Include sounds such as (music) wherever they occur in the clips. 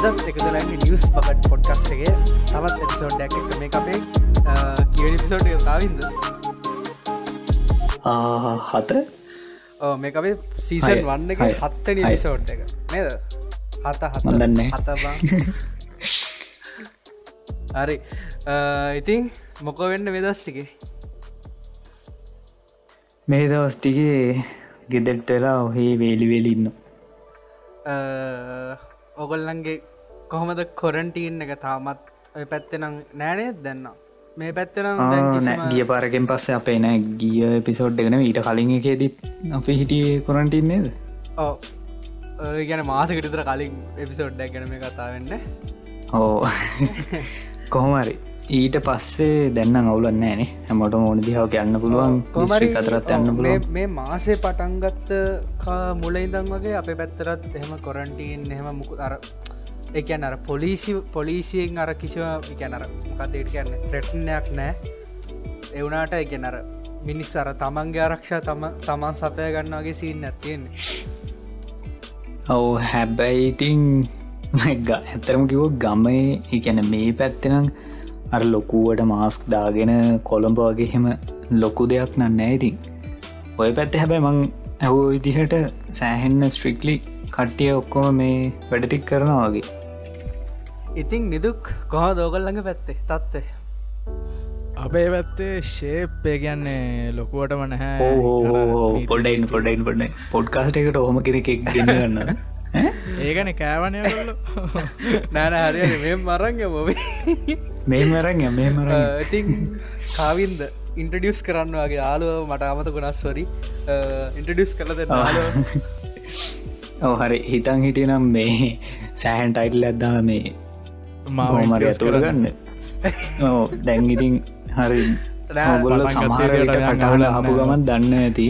අදත් එකදරන්න news bucket පොඩ්කස්ටගේ තවත් එපිසෝඩ්ඩක් එක මේ අපේ පිසෝඩ් තාවින්ද හත. මේ අපේ සීසන් වන්න එක හත්තන පිසෝඩ් එක. නේද? හත හතදන්නේ හත (laughs) හරි. ඉතින් මොකෝ වෙන්න වෙදස්ටිකේ මේ දවස්ටිගේ ගෙදෙට්ටලා ඔහේ වේලිවෙලින්න ඔගොල්ලන්ගේ කොහොමද කොරන්ටීන් එක තාමත් ඔය පැත්තනම් නෑනේ දෙන්න මේ පැත්තනම් ගිය පාරකෙන් පස්සේ අපේ නෑ ගිය පිසෝඩ් එකන ඊට කලින් එකේදත් අප හිටිය කොරන්ටීන් නේද? ඕ ගැන මාසකටතර කලින් එපිසෝඩ්ඩ ගැන මේ කතා වෙන්න. ඕ කොහොමරි ඊට පස්සේ දැන්න අවුලන්න ෑනේ හැමට ඕන දිහාව යන්න පුළුවන් කොමරි කතරත් යන්න පුළුව මේ මාසේ පටන්ගත්ත මුල ඉදන් වගේ අප පැත්තරත් එහෙම කොරන්ටීන් එහෙම මුකු අර එකන් අර පොලිසි පොලිසියෙන් අර කිසිව එකැනර මොකක්දට කියන්න? ට්‍රෙට්නයක් නෑ එවුනාට එකනර මිනිස් අර තමන්ගේ ආරක්ෂා තම තමන් සපය ගන්නගේ සිීන් ඇත්තියෙන්නේ ඔවු හැබැයි ඉතිං ඇත්තරම කිවෝ ගමේ එකැන මේ පැත්තනම් අර ලොකුවට මාස්ක් දාගෙන කොළඹ වගේ හෙම ලොකු දෙයක් නන්න ඇතින් ඔය පැත්ත හැබැ මං ඇහෝ විදිහට සෑහෙන්න ස්ට්‍රික්ලි කට්ටිය ඔක්කොම මේ වැඩටික් කරනවා වගේ. ඉතිං නිදුක් කොහ දෝගල්ලඟ පැත්තේ? තත්වේ අපේ පැත්තේ ශේප්පේ කියන්නේ ලොකුවටම නැහැ. පොඩයින් පොඩයින් පොඩ පොඩ්කාස්ට එකට හොම කෙනෙක් ගෙන ගන්න. ඒගන කෑවනය නෑන හරි මේ මරංග මොබේ මේ මරං මේ මර ඉතින් කාවින්ද ඉන්ටඩියස් කරන්න වගේ යාලුව මට අමත ගොනස් වරි ඉන්ටඩියස් කලද ඔව හරි. හිතන් හිටියනම් මේ සෑහන් ටයිටල් ඇද්දා මේ මාමර ඇතුර ගන්න. ඕ දැන් ඉතින් හරි ගොල්ල සමහරට කටහල හපු ගමන් දන්න ඇති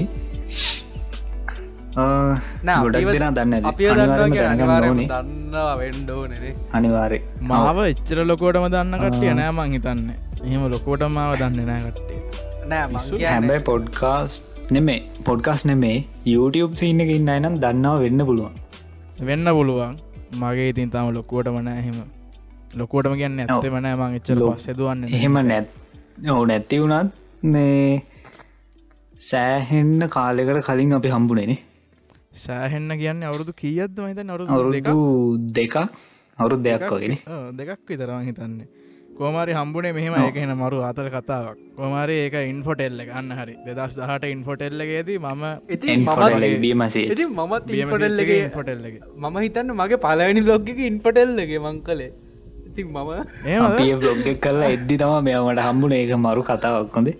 ගොඩක් දෙෙන දන්න අප දන්නවා නේ. අනිවාරය මාව එච්චර ලොකෝටම දන්න කට්ටිය නෑ මං හිතන්න. එහෙම ලොකෝට මාව දන්න නෑ කට්ටේ නෑ හැබැයි පොඩ්කාස් නෙමේ. පොඩ්කාස් නෙමේ YouTube සින්න එක ඉන්න නම් දන්නාව වෙන්න පුළුවන්. වෙන්න පුළුවන්. මගේ ඉතින් තම ලොකුවට මන එහෙම. ලොකෝටම කියන්න ඇත්තේ මනෑ මං එච්චල පස්සෙදවන්න එහෙම නැත් ඕ නැති වුණත් මේ සෑහෙන්න කාලෙකට කලින් අපි හම්බුණනේ සෑහෙන්න කියන්න අවුරුදු කියද්ද මහිත නරු අවුරුදු දෙකක්? අවුරුදු දෙයක් වගෙන දෙකක් විතරවා හිතන්නේ කෝමාරි හම්බුණේ මෙහම ඒකහෙන මරු අතර කතාවක්. කොමාරි ඒක ඉන්ෆොටෙල්ල ගන්න හරි. දෙදස් දහට ඉන්ෆොටෙල්ලගේදී මම ඉති මත් ඉන්ෆොටෙල්ලගේ ඉන්ෆොටෙල්ලගේ මම හිතන්න මගේ පලවැනි ලොග්ගක ඉන්ෆොටෙල්ලගේ මං කලේ ඉතින් මම පිය බ්ලොග් කල්ලා එද්දි තම මෙයාමට හම්බුණ ඒක මරු කතාවක් හොඳේ.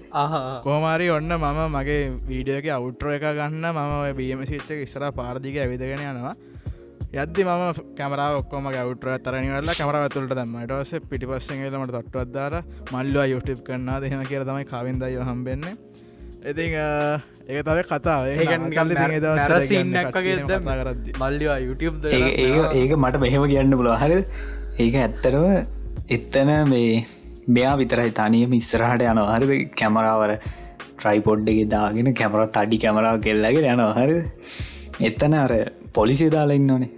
කෝමාරි ඔන්න මම මගේ වීඩියෝක අවුට්‍ර එක ගන්න. මම බියම සිච්ච ඉස්සර පාර්දික ඇවිදගෙන යනවා යද්දි ම කමරාව ඔක්කොම ගවටර තරනිවල කමර ඇතුළට දම ටස පිටිපස්සෙලමට තොට්ටවත්දාර මල්ලවා යුටප් කරන්න දෙහෙම කියර තමයි කවින්දය හම්බෙන්න. ඉති ඒ තව කතා මල්ලවා YouTube ඒක මට මෙහෙම කියන්න පුල හරි ඒක ඇත්තරම එත්තන මේ මෙයා විතරයි තනියම ඉස්සරහට යනවා. හරිද? කැමරාවර ට්‍රයිපොඩ්ඩගේ දාගෙන කැමරත් අඩි කැමරාව කෙල්ලගෙන යනවා. හරි එත්තන අර පොලිසිය දාලා ඉන්න ඕනේ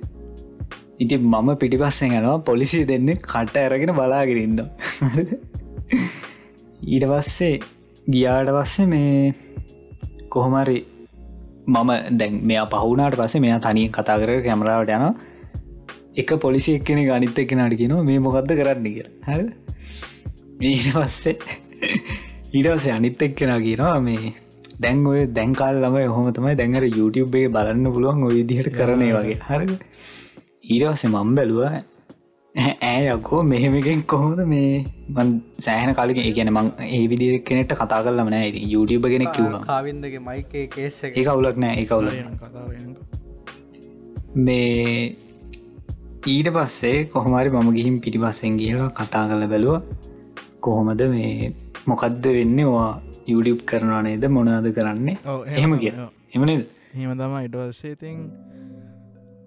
ඉති මම පිටිපස්සෙන් යනවා පොලිසිය දෙන්නේ කට ඇරගෙන බලාගෙරන්න ඊට පස්සේ ගියාට පස්සේ මේ කොහොමරි මම දැන් මෙයා පහුනාට පස්සේ මෙයා තනිය කතා කර කැමරාවට යනවා. එක පොලිසි එක්කෙන ගනිත එක නට කියන මේ මොකක්ද කරන්න කිය හ ඊට පස්සේ ඊටවසේ අනිත් එක්කෙන කියනවා මේ දැන් ඔය දැන්කාල් ළම හොම තමයි දැඟර YouTube එක බලන්න පුළුවන් ඔය දිහට කරනය වගේ. හරි ඊටවසේ මම් බැලුව ඇය යකෝ මෙහෙමකෙන් කොහොද මේ? මන් සෑහන කාලක ඒගැන මං ඒ විදි කෙනෙට කතා කරලම නෑ YouTube ගෙන කිව්වා. කාවින්දගේ මයික ඒ කවුලක් නෑ ඒ කවුල මේ ඊට පස්සේ කොහොමරි මම ගිහිම් පිටිපස්සෙන් කියලා කතා කළ බැලුව. කොහොමද මේ? මොකක්ද වෙන්න? වා යුඩිප් කරනවා නේද? මොනාද කරන්නේ? එහෙම කිය එමනද හෙම තම ඉටවස්සේතින්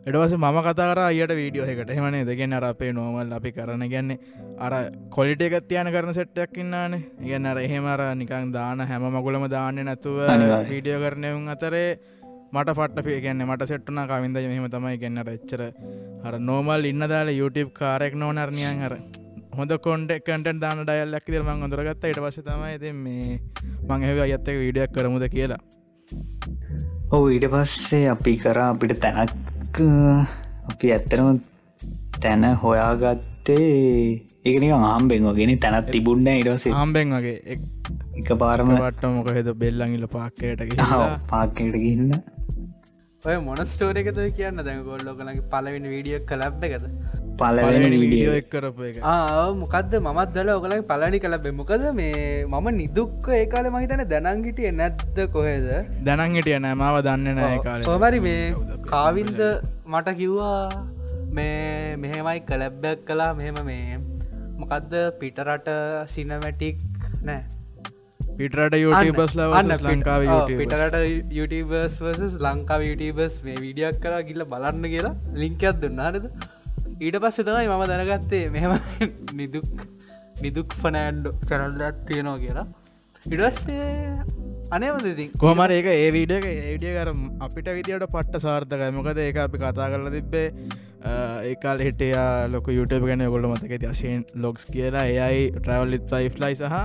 එඩවස මම කතර අයට වීඩියෝ එකට එමනේ දෙගෙන අර අපේ නෝමල් අපි කරන ගැන්නේ අර කොලිට එකත් තියන කරන සෙට්ටක් ඉන්නාන ඉගන්න අර එහෙමර නිකං දාන හැම මගුලම දාන්න නැතුව වීඩියෝ කරනයුන් අතරේ මට පට පේගන්න මට සෙට්ටන කවින්ද මෙහම තමයි. ගන්නට එච්චර අර නෝමල් ඉන්න දාල YouTube කාරෙක් නෝ නරණයන් හර හොඳ කොන්ට කටන් දාන ඩයල්ලක් දර මං හොඳරගත්ත ඉට පස තමයි ඇති මේ මං එහ අයත්තක වීඩියක් කරමුද කියලා. ඔහු ඊට පස්සේ අපි කරා අපිට තැනක් අපි ඇත්තරම තැන හොයාගත්තේ ඒකනික ආම්බෙන් වගෙන තැනත් තිබුන්න ඉඩස ආම්බෙන් වගේ. එක පාරම වට මොකහෙද බෙල්ලඟිල පාක්කයට පාක්කයට ගන්න ඔය මොන ස්ටෝරකද කියන්න? දැන් ගොල්ලෝ කලගේ පලවෙනි වීඩිය කලබ් එකද පලවෙනි වීඩියෝ එක්. කරපු එක. මොකක්ද මත් දල ඔගලගේ පලනි කලබේ මොකද මේ මම නිදුක්ක ඒකාල මහිතන දැනංගිටිය නැද්ද කොහෙද? දැනංගිටිය නෑමාව දන්න නෑ කාල. කොමරි මේ කාවින්ද මට කිව්වා මේ මෙහෙමයි කලැබ්බැක් කලා මෙහෙම මේ මොකක්ද පිටරට සිනමැටික් නෑ. පිටරට යුටබස් ලවන්න ලංකාව පිටරට වර්සස් ලංකාව යුටබර්ස් මේ විඩියක් කලා ගිල්ල බලන්න කියලා ලිංකයක් දුන්නානද ඊට පස්ස තමයි මම දැනගත්තේ මෙහෙම නිදුක් නිදුක් ෆනෑන්ඩ් චැනල්ලත් තියෙනවා කියලා. ඉඩස්සේ අනේමදති කොමර ඒක ඒ වීඩියක ඒඩිය කර අපිට විදිට පට්ට සාර්ථකයි මොකද ඒක අපි කතා කරල තිබ්බේ ඒකාල් හිටයා ලොක යුටබ ගැන. ගොල්ල මතක තිශයෙන් ලොක්ස් කියලා එයයි ට්‍රවල්ලිත් යිෆ්ලයි සහ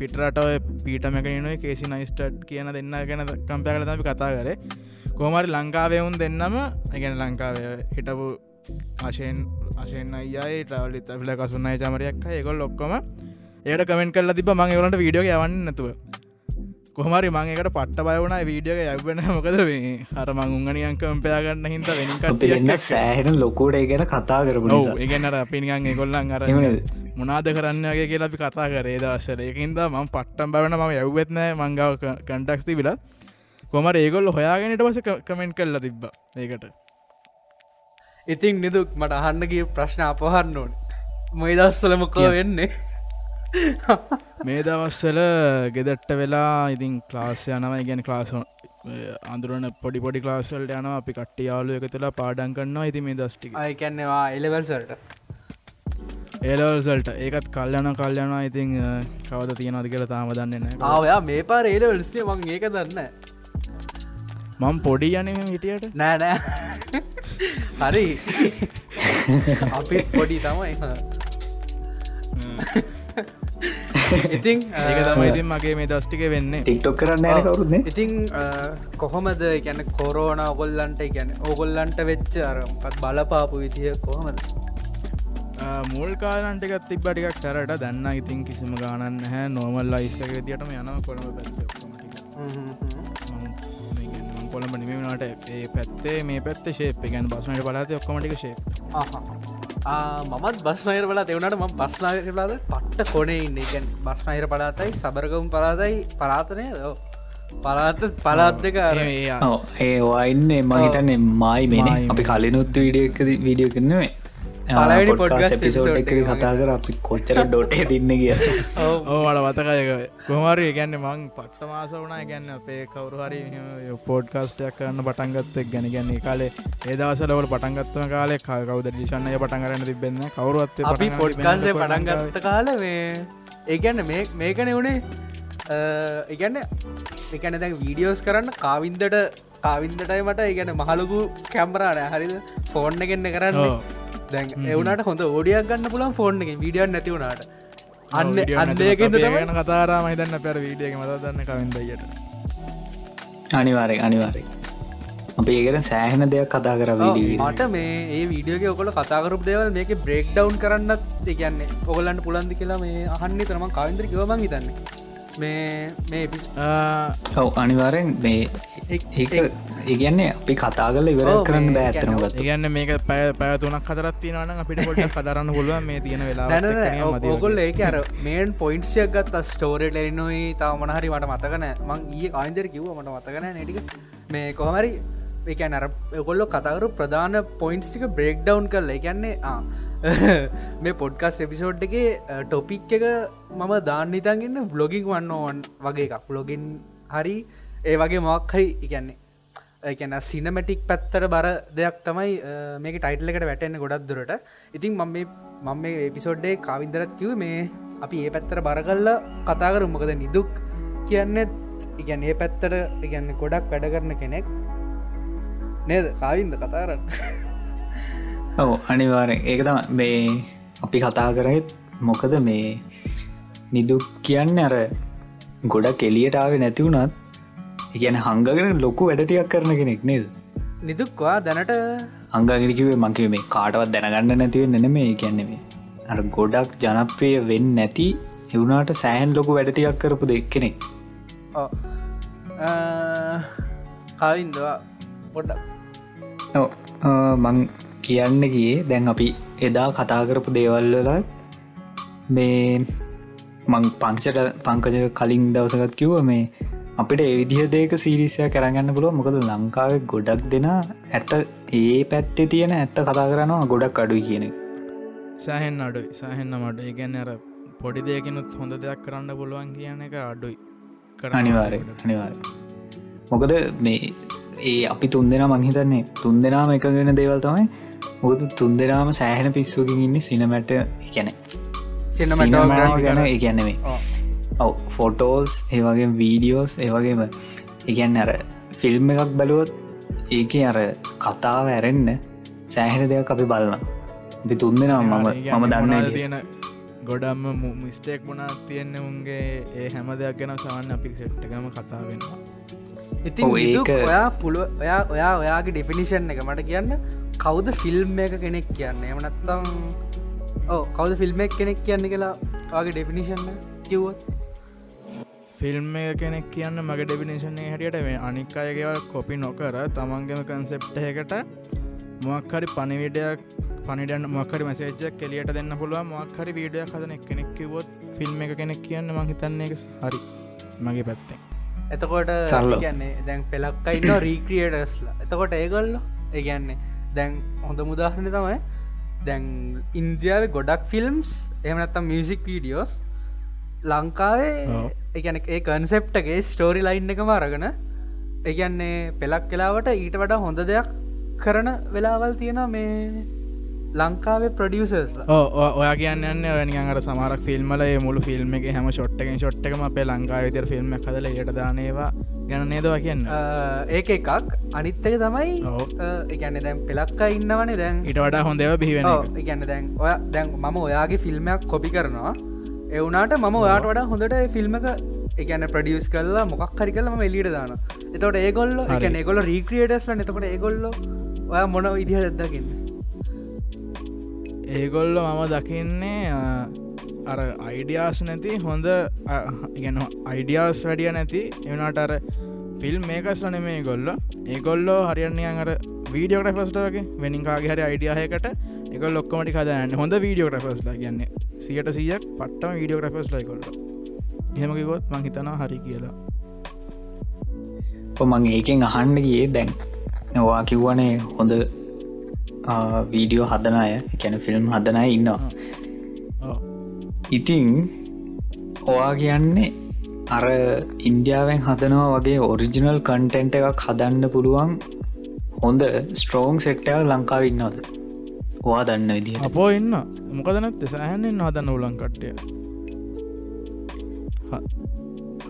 පිටරට පීටමැකනුව කේසි නයිස්ටඩ් කියන දෙන්න ගැන කම්පය කළ අපි කතා කරේ. කෝමරි ලංකාවයවුන් දෙන්නම ඇගැන ලංකාවය හිටපු අශයෙන් අශයෙන් අයයි ට්‍රවලිත් අපිල කසුන්නයි චමරයක් ඒකොල් ඔක්කොම. ඒට කමෙන්ට කල්ල තිබ මං වලට වීඩියෝ යවන්න නැතුව. කොහමරි මංකට පට්ට බයවුණ වීඩියක යැබෙන මොකද මේ? හර මංගනියන් කම්පයාගන්න හිත වෙනිකට සෑහෙන ලොකෝට ගැන කතා කරපු ඒගන්නර අපිනිගන් එකොල්ලන් අර මොනාද කරන්නගේ කියලා අපි කතා කරේ දවස්සර ඒකින්ද මම පට්ටම් බවන ම යව්වෙත්නෑ මංගාව කන්ටක්ස්ති විලත් කොමර ඒගොල්ල හොයාගෙනට පස කමෙන්ට් කල්ල තිබ්බ ඒකට ඉතින් නිදුක් මට අහන්නගේ ප්‍රශ්න අපහන්න ඕන. මොයි දස්සලමකෝ වෙන්නේ? (laughs) මේ දවස්සල ගෙදට්ට වෙලා ඉතින් ක්ලාස් යනම ඉගැන ක්ලාස අඳුරන පොඩි පොඩි ක්ලාසල්ට යන අපි කට්ටි යාලු එක තුලා පාඩන් කන්නවා ඉති මේ දස්ටි අයකැන්නවා එලවල්සල්ට ඒලවල්සල්ට ඒකත් කල්යන කල්යනවා ඉතින් කවද තියෙනද කියලා තාම දන්නන්න ආවයා මේ පාර ඒලවල්ස්ේ මං ඒක දන්න මං පොඩි යනම හිටියට. නෑ නෑ හරි. අපි පොඩි තමයි. ඉතින් ඒක තම ඉතින් මගේ මේ දස්්ටික වෙන්න. ටික්ටොක් කරන්න කවරුන්න ඉතින් කොහොමද? ගැන කොරෝන ඔගොල්ලන්ට ගැන ඕගොල්ලන්ට වෙච්ච අරමත් බලපාපු විදිහ කොහොමද? මුල් කාලන්ටිකත් තිබ්බටිකක් කරට දන්න ඉතින් කිසිම ගානන්න හැ නෝමල් ලයිස්ක තියටම යන කොළම කොළඹ නිමනට ඒ පැත්තේ මේ පැත්ත ශේප ගැන් බස්නට බලාත ඔක්කොමටික ශේ මමත් බස්නයිර බලා එවනට ම බස්නාගර බලාද පට්ට කොනේ ඉන්න. ගැන් බස්නයිර පලාතයි සබරගම් පලාතයි පලාතනය දෝ පලාත පලාත් දෙක ඒ වයින්නේ මහිතන්නේ මයි මේ අපි කලිනුත් වීඩියක වීඩියෝ කරනවේ පලනි පොඩ්කාස් පිසෝට් එක කතා කර අපි කොච්චර ඩොටේ දින්න කිය ඕට වතකයක කොමරි ගැන්න මං පක්ට මාස වනා ගැන්න අපේ කවරු හරි පෝඩ්කාස්ටයක් කරන්න පටන්ගත්තක් ගැන ගැන්නේ කාලේ ඒදවසලවට පටන්ගත්වන කාලේ කවද ිෂන්නය පටන් කරන්න තිබෙන්න කවරුත් අපි පොඩ්කාසේ පටන්ගත්ත කාල මේ ඒගැන්න මේ මේකන වුණේ ඉගැන්න එකන දැන් වීඩියෝස් කරන්න කාවින්දට කාවින්දටයි මට ඉගැන මහලුකු කැම්බරාන හරිද ෆෝර්න්න ගන්න කරන්න දැන් එවනට හොඳ ඕඩියක් ගන්න පුලන් ෆෝන් එක විඩියන් නැතිවුණට අන්න අන්නයක ගන කතාරා මහිතන්න පැර වීඩියක මත දන්න කවින්දයට අනිවාරය අනිවාරය අප ඒකට සෑහෙන දෙයක් කතා කර මට මේ ඒ වීඩියෝක ඔකොල කතාකරපු දේවල් මේක බ්‍රේක් ඩවන්් කරන්නත් දෙකන්නේ ඔගොලන්ට පුලන්දි කියලා මේ අහන්නේ තරම කවින්දර කිවමන් හිතන්නේ මේ මේ ඔව අනිවාරෙන් මේ ඒක ඒගන්නේ අපි කතා කල ඉවර කරන්න බෑතරමගත් ගන්න මේක පැය පැතුනක් කතරත් තියනවන අපිට පොට කතරන්න පුළුව මේ තියෙන වෙලා ඔකොල් ඒක අර මේන් පොයින්ට්සියක් ගත් ස්ටෝරට එනුයි තාව මනහරි මට මතකන මං ඒ ආන්දර කිව්ව මට මතකන නටික මේ කොහමරි එක නර ඔකොල්ලො කතකරු ප්‍රධාන පොයින්ස්ටික බ්‍රේක් ඩවන්් කරල එකන්නේ (laughs) මේ පොඩ්කස් එපිසෝඩ් එක ටොපික් එක මම දාන්න ඉතන්ගන්න බ්ලොගික් වන්න ඕන් වගේ එකක්. බ්ලොගින් හරි ඒ වගේ මොක් හරි ඉගන්නේ එකන සිනමටික් පැත්තට බර දෙයක් තමයි මේක ටයිටල එකට වැටෙන්න ගොඩක් දුරට. ඉතින් මම මම මේ එපිසෝඩ්ඩේ කාවින්දරත් කිව මේ අපි ඒ පැත්තර බර කල්ල කතා කරු මොකද නිදුක් කියන්නෙත් ඉගැන් ඒ පැත්තට ඉගන්න ගොඩක් වැඩ කරන කෙනෙක් නේද? කාවින්ද කතාරන්න (laughs) ඔව අනිවාරෙන් ඒක තම මේ අපි කතා කරත් මොකද මේ නිදුක් කියන්න අර ගොඩක් කෙලියටාව නැතිවුණත් ඉගැන හංගගෙන ලොකු වැඩටියක් කරන කෙනෙක් නේද? නිදුක්වා දැනට? අංගගරිකිවේ මංකිව මේ කාටවත් දැනගන්න නැතිව නෙන මේ කියන්නෙමේ අර ගොඩක් ජනප්‍රිය වෙන්න නැති එවුණට සෑහන් ලොකු වැඩටියක් කරපු දෙක්කෙනෙක් කාවින්දවා පොඩ්ඩක්. මං කියන්න ගියේ. දැන් අපි එදා කතා කරපු දේවල්වලත් මේ මං පංක්ෂට පංකජ කලින් දවසකත් කිව්ව මේ අපිට එවිදිහ දේක සිරිසය කරගන්න පුළුව මොකද ලංකාව ගොඩක් දෙෙන ඇත්ත ඒ පැත්තේ තියෙන ඇත්ත කතා කරනවා ගොඩක් අඩුයි කියන සෑහෙන් අඩුයි. සෑහෙන්න මට ඒගැන්න අර පොඩි දෙයකනුත් හොඳ දෙයක් කරන්න පුළුවන් කියන එක අඩුයි. අනිවාරය අනිවාර මොකද මේ ඒ අපි තුන් දෙෙන මංහිතන්නේ තුන් දෙනාම එකගෙන දේවල් තමයි මුකද තුන් දෙනාම සෑහෙන පිස්සුකින් ඉන්න සිනමැට ගැන ගැන ඒගැන්නෙමේ ඔව. ෆොටෝස් ඒවගේ වීඩියෝස් ඒවගේම ඉගැන්න අර ෆිල්ම් එකක් බැලුවොත් ඒක අර කතාව ඇරෙන්න සෑහෙන දෙයක් අපි බලන්න අපි තුන්දෙනම් මම මම දන්න තියෙන ගොඩම්ම මිස්ටේක් මුණා තියෙන්න උන්ගේ ඒ හැම දෙයක් ගැන සවන්න අපි සෙට්ටකම කතා වෙනවා. ඉතින් ඔයා පුළුව ඔයා ඔයා ඔයාගේ ඩිෆිනිෂන් එක මට කියන්න කවුද ෆිල්ම් එක කෙනෙක් කියන්න? එමනත්තම් ඕ කවද ෆිල්ම් එක කෙනෙක් කියන්න කියලා වගේ ඩෙෆිනිෂන් කිව්වත්? ෆිල්ම් එක කෙනෙක් කියන්න මගේ ඩෙබිනේෂන්නේ හැටියට මේ අනික් අයගේවල් කොපි නොකර තමන්ගම කන්සෙප්ටහකට මොක්හරි පනිවිඩයක් පනිඩන් මොකරි මසේජක් කෙලියට දෙන්න පුළුව මොක්හරි වීඩියක් හදන කෙනෙක් කිවොත් ෆිල්ම් එක කෙනෙක් කියන්න මහිතන්නේ එක හරි මගේ පැත්තෙන්. එතකොට සල්ලෝ. කියන්නේ දැන් පෙලක්කයින්න රීක්‍රියටස්ලා එතකොට ඒගොල්ල ඒගැන්නේ දැන් හොඳ මුදාහරණ තමයි දැන් ඉන්දියාව ගොඩක් ෆිල්ම්ස් එමනත්තම් මියසික් වීඩියෝස් ලංකාවේ. එකන ඒ කන්සෙප්ටගේ ස්ටෝරි ලයින් එක මාරගෙන ඒගැන්නේ පෙලක් කලාවට ඊට වඩා හොඳ දෙයක් කරන වෙලාවල් තියෙන මේ ලංකාවේ ඔ- ඔයා කියන්න වැනිගර සමාරක් ෆිල්ම්මල මුළු ෆිල්ම් එක හැම ෂොට්ටකින් ෂොට්ටකම අපේ ලංකා විතර ෆිල්ම් හදල යට දානේවා ගැන නේදවා කියන්න? ඒක එකක්. අනිත්තක තමයි. එකන්න දැන් පෙලක්ක ඉන්නවනේ දැන්. ඊට වඩා හොඳව බිහිවෙන එක. ඉගන්න දැන් ඔය දැන් මම ඔයාගේ ෆිල්ම්මයක් කොපි කරනවා. එවුනාට මම ඔයාට වඩා හොඳට ෆිල්ම් එක එකන ප්‍රඩියස් කල්ලා මොකක් හරි කලම එලිට දාන එතවට ඒගොල්ල. එක එගොල රීක්‍රියටස්ල එතකොට ඒගොල්ල ඔය මොන විදිහ දෙදකින්න ඒගොල්ල මම දකින්නේ අ, අර අයිඩියාස් නැති හොඳ ඉගැන අයිඩියාස් වැඩිය නැති එවනාට අර ෆිල්ම් මේකස් වන මේ ගොල්ල ඒගොල්ලෝ හරියන්නේයන් අර වීඩියෝට ෆස්ටගේ වෙනිකාගේ හරි අයිඩියහයකට එක ලොක්කමටි කදන්න හොඳ වීඩියෝ ්‍රෆස්ලා කියන්නේ සියට සියක් පට්ටම වීඩියෝ ්‍රෆස්ලයි කොල්ල හෙමකිකොත් මං හිතනා හරි කියලා. මං ඒකෙන් අහන්න ගියේ දැන්. වා කිව්වනේ හොඳ වීඩියෝ හදනය කැන ෆිල්ම් හදනය ඉන්නවා. ඔව්. ඉතිං ඔයා කියන්නේ අර ඉන්දියාවෙන් හදනවා වගේ ඔරිජිනල් කන්ටෙන්ට් එකක් හදන්න පුළුවන් හොඳ ස්ට්‍රෝං සෙට්ටව ලංකාව ඉන්නවද? ඔයා දන්න විදි අපෝ ඉන්න. මොකදනත් සෑහනෙන් හදන්න උලන් කට්ටය.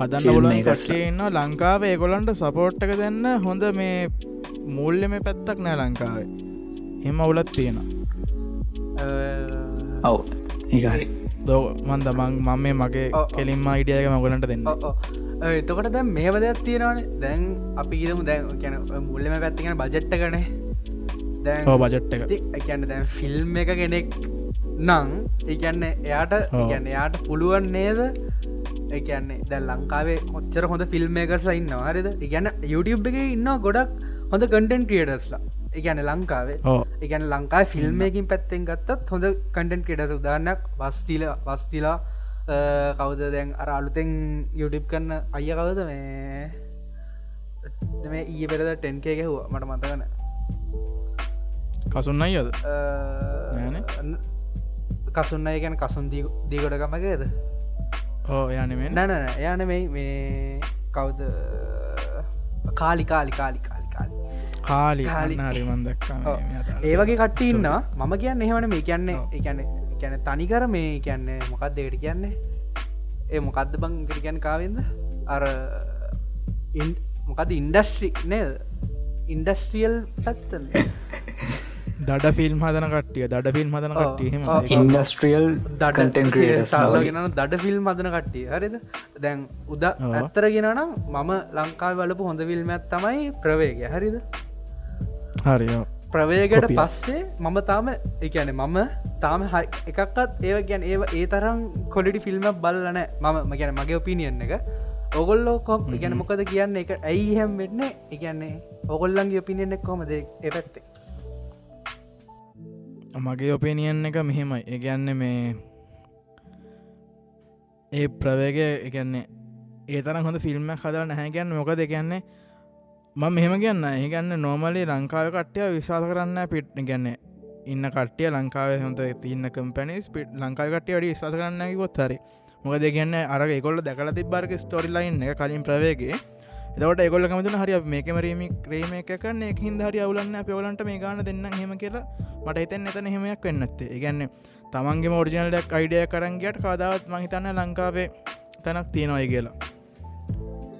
හදන්න උලන් කටේ ඉන්න ලංකාව ඒගොලන්ට සපෝට් එක දෙන්න හොඳ මේ මුල්ලෙම පැත්තක් නෑ ලංකාවේ එම අවුලත් තියෙන ඔව්. ඒහරි දෝ මන්ද මං මම මේ මගේ. කෙලින්ම ඉඩියක මගලන්ට දෙන්න. එතකොට දැන් මේව දෙයක් තියෙනවානේ. දැන් අපි ගීතමු දැන් කියන මුල්ලම පැත්තිගෙන බජට්ට කනේ දැන් හෝ බජට් එක. එකන්න දැන් ෆිල්ම් එක කෙනෙක් නං එකන්න එයාට. එකන්න එයාට පුළුවන් නේද? එකන්නේ දැ ලංකාවේ ඔච්චර හොඳ ෆිල්ම් එකස ඉන්න හරිද? ඉගැන YouTube එක ඉන්න ගොඩක් හොඳ කටන් ක්‍රියටස්ලා එකන ලංකාවේ. එකන ලංකායි ෆිල්ම්මකින් පැත්තෙන් ගත්තත් හොඳ කටන් ක්‍රඩස උදාන්නක් වස්තිල වස්තිලා කවුද දැන් අර අලුතෙන් යුඩිප් කරන්න අය කවද? මේ මේ ඊය පෙරද ටෙන්කේ ගැහවා. මට මතගන කසුන්න අයද නෑනේ. කසුන්න ගැන කසුන් දීගොඩකමගේද ඕ යනෙමෙන් නැන යන මේ මේ කවුද? කාලි කාලි කාලි කාලි කාලි. කාලි කාලි. හරි මන්දක්කා ඔව්. ඒ වගේ කට්ටඉන්න මම කියන්න එහෙවන මේ කියන්නේ. එකන කැන තනිකර මේ කියන්නේ මොකක් දෙකට කියන්නේ? ඒ මොකක්ද බං කට කියන්න කාවෙන්ද? අර මොකද ඉන්ඩස්ට්‍රි නේද? ඉන්ඩස්ට්‍රියල් පැත්තන. (laughs) දඩ ෆිල්ම් හදන කට්ටිය දඩ ෆිල්ම් හදන ඔව්. ඉන්ඩස්ට්‍රියල් සාලගෙන දඩ ෆිල්ම් මදන කට්ටිය. හරිද? දැන් උද ඔව්. ඇත්තරගෙන නම් මම ලංකා වලපු හොඳ ෆිල්ම්මත් තමයි ප්‍රවේග හරිද හරිෝ ප්‍රවේගට. පස්සේ මම තාම එකන මම තාම එකක්කත් ඒව ගැන ඒ ඒ තරම් කොලිටි ෆිල්ම් බල්ලන මම ගැන මගේ ඔපිනියන් එක. ඔගොල්ලෝ කොම් ගැන මොකද කියන්න එක ඇයි හැම් වෙන්න? එකන්නේ ඔගොල්ලන්ගේ ඔපිනියන් එක් කොමද ඒ පැත්තේ? මගේ ඔපිනියන් එක මෙහෙමයි. ඒගැන්න මේ ඒ ප්‍රවේග එකන්නේ ඒ තරම් හොඳ ෆිල්ම් හදර නැහැ. ගැන්න මොක දෙකන්නේ ම මෙහෙම කියන්න ඒගන්න නෝමලි ලංකාව කට්ටය විශවාස කරන්න පිට් ගැන්න ඉන්න කට්ටිය ලංකාව හොඳ තින්න කම්පැනිස් පිට ලංකාව කට්ටිය වැඩි විශවාස කරන්න ගොත් හරි. මොක දෙගන්න අර එකොල්ල දැකල තිබ්බර්ග ස්ටෝරි ලයින් එක කලින් ප්‍රවේගේ එතවට එකොල්ල කමතුන හරි මේකම රීමි ක්‍රේම එකකන්න එක හිද හරි අවුලන්න පෙවලන්ට මේ ගාන දෙන්න හෙම කියලා මට එතන් එතන හෙමයක් වෙන්නත්තේ ඉගන්න තමන්ගේ මෝර්ජනලයක් අයිඩිය කරන්ගේට කාදාවත් මහිතන්න ලංකාවේ තැනක් තියෙනවයි කියලා.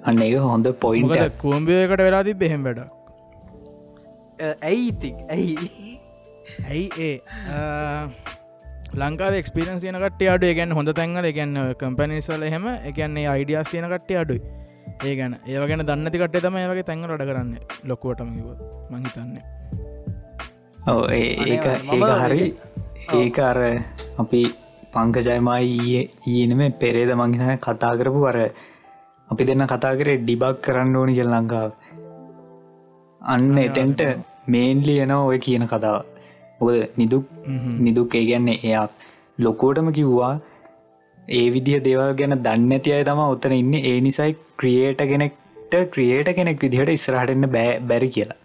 අන්න ඒ හොඳ පොයින්ට මොකද කූම්බියකට වෙලාදී බෙහෙම් වැඩ ඇයි ඉතික් ඇයි? ඇයි ඒ? ලංකාව එක්ස්පිරන්ස් යනකට අඩු ගැන් හොඳ තැන්ගල ගැන්න කම්පැනිස්වල හෙම එකන්නේ අයිඩියස් තියෙන කට්ටය අඩුයි. ඒ ගැන ඒවගෙන දන්නතිකට තම ඒවගේ තැන්ග රඩ කරන්න. ලොකුවටමකිව මහිතන්නේ අනේ ඒක මම හරි ඔව්. ඒක අර අපි පංකජයමයි ඊයේ ඊනම පෙරේද මංහින කතා කරපු අර අපි දෙන්න කතා කරේ ඩිබක් කරන්න ඕනි කියල ලංකාව. අන්න එතෙන්ට මේන්ලි එන ඔය කියන කතාව. ඔය නිදුක් නිදුක් ඒ ගැන්නේ එයා ලොකෝටම කිව්වා ඒ විදිහ දේවල් ගැන දන්න ඇති අය තම ඔත්තන ඉන්න. ඒ නිසයි ක්‍රියේට කෙනෙක්ට ක්‍රියේට කෙනෙක් විදිහට ඉස්රහටන්න බෑ බැරි කියලා.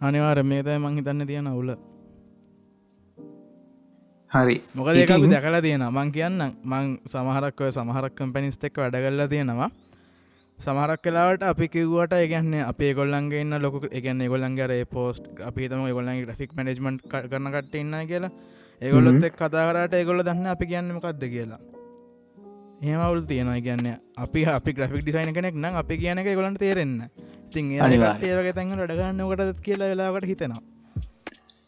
අනිවාර මේතයි මංහිතන්න තියෙන අවුල හරි. මොකද ඒක අපි ඉතින්- දැකලා තියෙන මං කියන්න මං සමහරක් ඔය සමහරක් කම්පැනිස් එක් වැඩගල්ලා තියෙනවා. සමහරක් කලාවට අපි කිව්වට ඒගන්න අපේ ගොල්ලන්ගේ ඉන්න ලොක එකගන්න ගොල්ලන්ගේ පෝස්ට් අපි තම ගොල්ලන්ගේ ්‍රෆික් මනජමන්් කරන කට ඉන්න කියලා. ඒගොල්ලොත් එක් කතා කරට ඒගොල්ල දන්න අපි කියන්නමකක්ද කියලා. ඒමවුල් තියෙනවා. කියන්න අපි අපි ග්‍රෆික් ඩිසයින කෙනෙක් නම් අපි කියන එක ගොලන්ට තේරෙන්න තින් අනිවාර්යෙන්. ඒවගේ තැන් වැඩගන්නකට කියලා වෙලාකට හිතෙනවා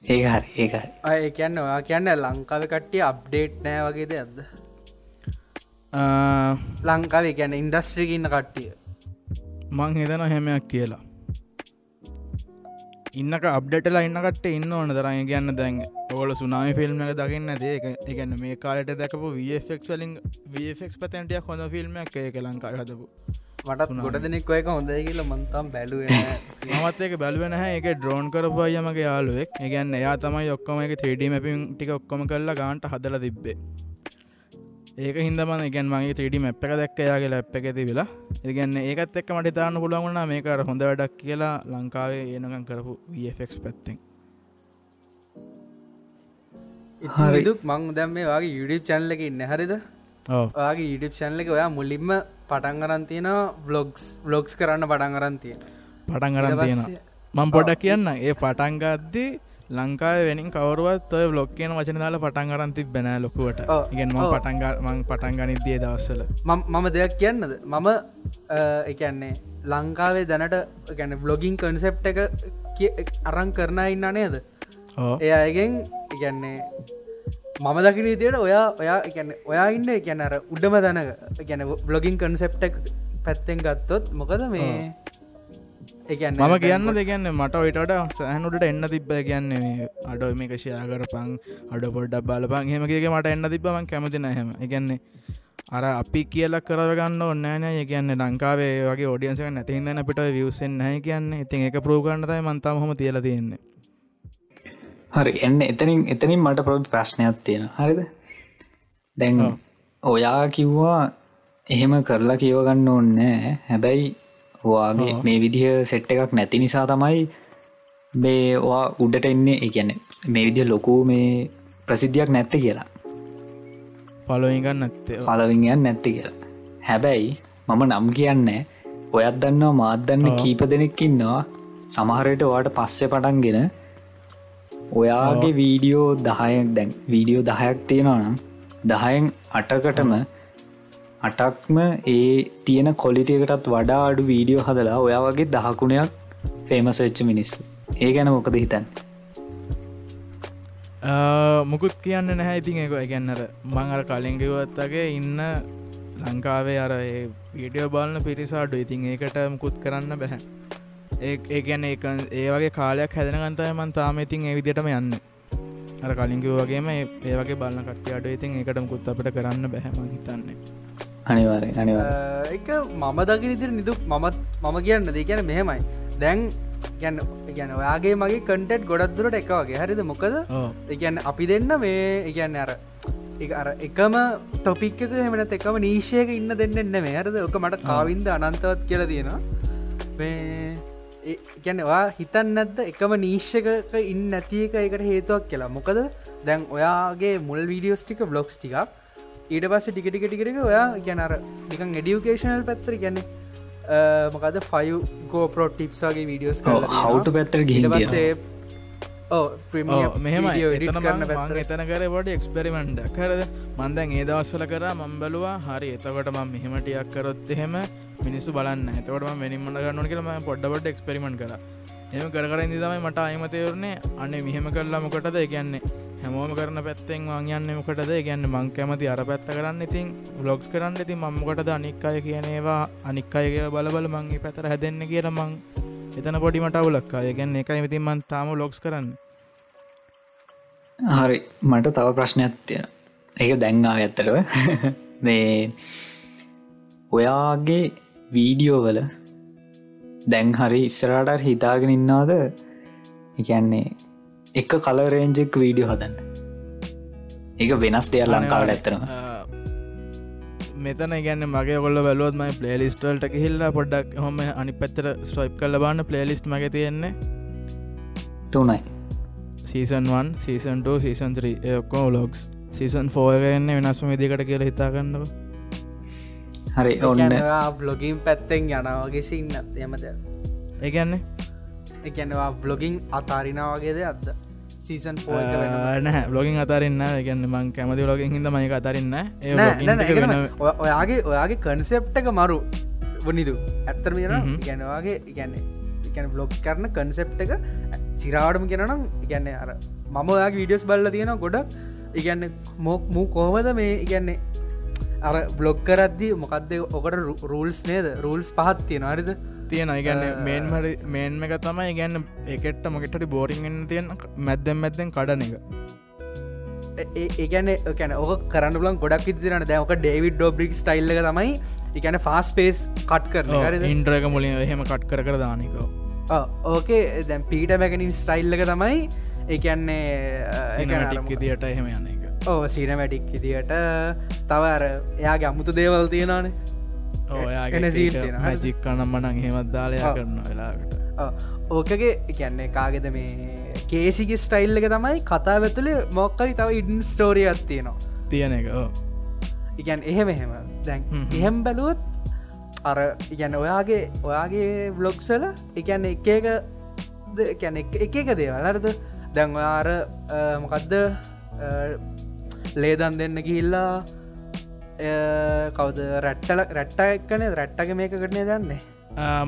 ඒක හරි ඒක හරි. අය කියන්න ඔයා කියන්න ලංකාව කට්ටිය අප්ඩේට් නෑ වගේද ඇද ආ, ලංකාවේ ගැන ඉන්ඩස්ට්‍රිගන්න කට්ටිය. මං හිතන හැමයක් කියලා ඉන්නක අප්ඩටලා ඉන්නකට ඉන්න ඕන තරයි කියන්න දැන් ඔොල සුනාමි ෆිල්ම් එක දකින්න දේක එකන්න මේ කාලට දැකපු වෆෙක් වලින් වෆෙක් පතැන්ටියක් හොඳ ෆිල්ම්මක් ඒක ලංකා හදපු. මටත් ගොඩ දෙනෙක් ඔයක හොඳ කියල මන්තම් බැලුව මත් එක බැලුවෙන එක ඩ්‍රෝන් කරපුයමගේ යාලුවෙක් එකගන්න එයා තමයි ඔක්කොම එක 3D මැපින් ටික ඔක්කොම කරලා ගාන්ට හදල තිබ්බේ ඒක හිදමන එකන් මගේ 3D මැප් එක දැක්ක යාගේ ලැප් එක තිබිලා. ඒගන්න ඒකත් එක්ක මට තාන්න පුළුවන්ගුණා මේකට හොඳ වැඩක් කියලා ලංකාවේ ඒනකම් කරපු වෆෙක් පැත්තෙන්. හරි. ඉදුක් මං දැම් මේ වගේ යුඩිප් චැනල එක ඉන්න. හරිද? ඔයාගේ ඉඩිප් චැනල එක ඔයා මුලින්ම පටන් අරන්තියන බ්ලොග්ස් බ්ලොග්ස් කරන්න පටන් අරන්තිය පටන් ගරන් ඊට තියෙන පස්සේ- මං පොඩක් කියන්න ඒ පටන්ගද්දි ලංකාව වෙනින් කවරුවත් ඔය බ්ලොක් කියන වචන දාල පටන් අරන්ති බැන ලොකුවට. ඉගෙන් ම ඔව්. පටන්ග මං පටන් ගනිද්දිය දවස්සල මම දෙයක් කියන්නද? මම එකන්නේ ලංකාවේ දැනට ගැන බ්ලොගින් කන්සෙප් එක අරං කරන ඉන්න නේද? ඕ එය අයගෙන් ඉගැන්නේ මම දකින විදියට ඔයා ඔයා එකන්න ඔයා ඉන්න එකැන අර උඩම දැනක ගැන බ්ලොගින් කන්සෙප්ටක් පැත්තෙන් ගත්තොත් මොකද මේ මම කියන්න දෙගන්න මට ඔයිට සෑහනුට එන්න තිබ්බ කියන්නේ මේ අඩෝ මේක ෂයාකරපං අඩ පොඩ්ඩක් බලපං හෙමගේ මට එන්න තිබ්බමන් කැමති නැහෙම එකන්නේ අර අපි කියලා කරගන්න ඔන්නෑන කියන්න ලංකාවේ වගේ ෝඩියන්සක නැතිහිදන්න පිට වියසෙන් නැහැ කියන්න ඉතින් එක ප්‍රෝගන්නතයි මන්තම හොම තියල තියෙන්නේ. හරි එන්න එතනින් එතනින් මට ප්‍ර ප්‍රශ්නයක් තියෙන හරිද? දැන්. ඔයා කිව්වා එහෙම කරලා කියවගන්න ඕන්නෑ හැබැයි ඔව්. මේ විදිහ සෙට් එකක් නැති නිසා තමයි මේ වා උඩට එන්නේ. එකැන මේ විදිහ ලොකු මේ ප්‍රසිද්ධියක් නැත්ත කියලා. පලොයිගන්න ඇත්තේ පලවිංයන් නැත්ති කියලා. හැබැයි මම නම් කියන්න ඔයත් දන්නවා මාත්දන්න. කීප දෙනෙක්කින්නවා සමහරයට වාට පස්සෙ පටන්ගෙන ඔයාගේ වීඩියෝ දහයක් දැන් වීඩියෝ දහයක් තියෙනවා නම් දහයෙන් අටකටම අටක්ම ඒ තියෙන කොලිටියකටත් වඩා අඩු වීඩියෝ හදලා ඔයා වගේ දහකුණයක් ෆේමස් වෙච්ච මිනිස්සු. ඒ ගැන මොකද හිතන් මුකුත් කියන්න නැහැ. ඉතින් එක ගැන්නර මං අර කලින්ගවත්තගේ ඉන්න ලංකාවේ අර වීඩියෝ බලන්න පිරිසාඩු ඉතින් ඒකට මුකුත් කරන්න බැහැ ඒ ගැන ඒ වගේ කාලයක් හැදෙනගන්තය මන් තාම ඉතින් ඒ විදිටම යන්න. අර කලින්කිව වගේම ඒ වගේ බලන්න කට්ටි අඩු ඉතින් එකට මුකුත් අපට කරන්න බැහම හිතන්නේ. අනිවාරය අනිවා එක මම දකි ඉදිරි නිදුක් මමත් මම කියන්න දෙ කියන මෙහෙමයි. දැන් ගැන ගැන ඔයාගේ මගේ කටෙට් ගොඩක්දුරට එක වගේ. හරිද? මොකද? එකන්න අපි දෙන්න මේ ඉගැන්න අර අර එකම තොපික්ක හෙමනත් එකම නීශයක ඉන්න දෙන්න එන්න මේ හරද? ඕක මට කාවින්ද අනන්තවත් කියල තියෙනවා. මේ ගැනවා හිතන් නැද්ද එකම නීශ්‍යක ඉන්න නැතික එකට හේතුවක් කියලා? මොකද? දැන් ඔයාගේ මුල් වීඩියෝස් ටික බ්ලොග්ස් ටිකක් ඊට පස්ස ටිකටිකටිකරක ඔයා ගැනර නිකන් එඩියුකේෂනල් පැත්තර ගැන්නේ මොකද ෆයි ගෝපරෝ ටිප්සගේ වීඩියෝස් හවට පැත්තර ගිහිට පස්සේ මෙහම එතන කර පොඩි එක්ස්පෙරිමෙන්ට් කරද මන්දැන් ඒ දවස්වල කර මම් බලවා හරි එතකොට ම මෙහෙමටියක් කරොත් එහෙම මිනිස්සු බලන්න එතකොට වෙනිමට ගන්නන කියලම පොඩ්ඩබට එක්ස්පෙරිමෙන්ට් කර. එම කර ඉදිතමයි මට අයමතයවරන්නේ අන්නේ මෙහෙම කරලා මොකටද? කියන්නේ හැමෝම කරන පැත්තෙන් වංයන්න මොකටද? ගැන්න මං කැමති අර පැත්ත කරන්න ඉතින් බ්ලොග්ස් කරන්න. ඉති මම්මකොටද අනික් අය කියනේවා අනික් අයගේ බලබල මංගේ පැතර හැදෙන්න කියල මං එතන පොඩිමට අවුලක්කා ගැන්න එකයි ඉතින් මන් තාම ලොක්ස් කරන්න. හරි. මට තව ප්‍රශ්නයක් තියෙන ඒක දැංගා ඇත්තටව (laughs) මේ ඔයාගේ වීඩියෝවල දැන් හරි ඉස්සරාටර් හිතාගෙන ඉන්නාද එකන්නේ එක කලරේන්ජෙක් වීඩියෝ හදන්න. ඒක වෙනස් දෙයක් ලංකාවට ඇත්තනවා මෙතන ගැන්න මගේ ගොල්ල බැලුවත්ම පලේලිස්ටල්ට හිල්ලා පොඩ්ඩක් හොම අනි පැත්තර ස්ටොයිප් කල බන්න පලේලිස්ට් මග තියෙන්නේ තුනයි. සීසන්1 සීසන්ට සීසන්ත්‍රී ඔක්කෝ ලොක්ස් සීසන් ෆෝයගන්න වෙනස්ම විදිකට කියල හිතාගන්නව හරි ඔන්න. බ්ලොගින් පැත්තෙන් යනවාගේ සින්නත් යමද ඒගැන්නේ එකනවා බ්ලොගින් අතාරිනාවගේද අද සීසන් නෑ බ්ලොගින් අතරන්න ගැන්න මං කැමති ලොගින් හිද මයික අතරන්න ඔයාගේ ඔයාගේ කන්සෙප්ටක මරු. වනිදු ඇත්තර කියන ගැනවාගේ එකැන බ්ලොග් කරන කන්සෙප්ට එක සිරාවටම කෙනනම් ඉගැන්නේ අර මම ඔයාගේ විඩියස් බල්ල තියෙන ගොඩක්. ඉගැන්න මොක් මූ කෝමද මේ ඉගැන්නේ අර බ්ලොග් කරද්දි මොකක්ද ඔකට රූල්ස් නේද? රූල්ස් පහත් තියෙන අරිද තියෙන ඉගැන්න මේන්මරි මේන්ම එක තමයි ගැන්න එකට මොකෙටට බෝරිංෙන් තියෙන මැද්දැම් මැද්දෙන් කඩන එක. ඒගැන කැන ඕක කරන්න ලන් ගොඩක් ඉතිරන දැවක ඩේවිඩ් ඩෝබ්‍රික් ස්ටයිල්ල තමයි එකන ෆාස් පේස් කට් කරන ඉන්ට්‍රක මුලින් එහෙම කට් කර කර දානක ඕකේ දැම් පීට මැකනින් ස්ටයිල්ලක තමයි ඒකන්නේ ටික් දිට එහෙම යන එක ඕ සීනමැටික් ඉදිට තවර එයාගේ අමුතු දේවල් තියෙනනේ ජික්කනම් මනං හෙමත් දාලය කරන වෙලාකට ඕකගේ කියන්නේ කාගෙද මේ කේසිගේ ස්ටයිල් එක තමයි කතා ඇතුලේ මොක්කරි තව ඉඩන් ස්ටෝරියත් තියෙනවා. තියෙන එක ඉගැන් එහෙම එහෙම. දැන් එහෙම් බැලුවොත් අර ඉගැන ඔයාගේ ඔයාගේ බ්ලොග්සල එකන්න එක එක කැන එක එක දේවල්ලරද දැන් ඔයාර මොකක්ද ලේදන් දෙන්න ගිහිල්ලා කවද? රැට්ටල රැට්ට එක්කන? රැට්ටක මේක කරනේ දන්නේ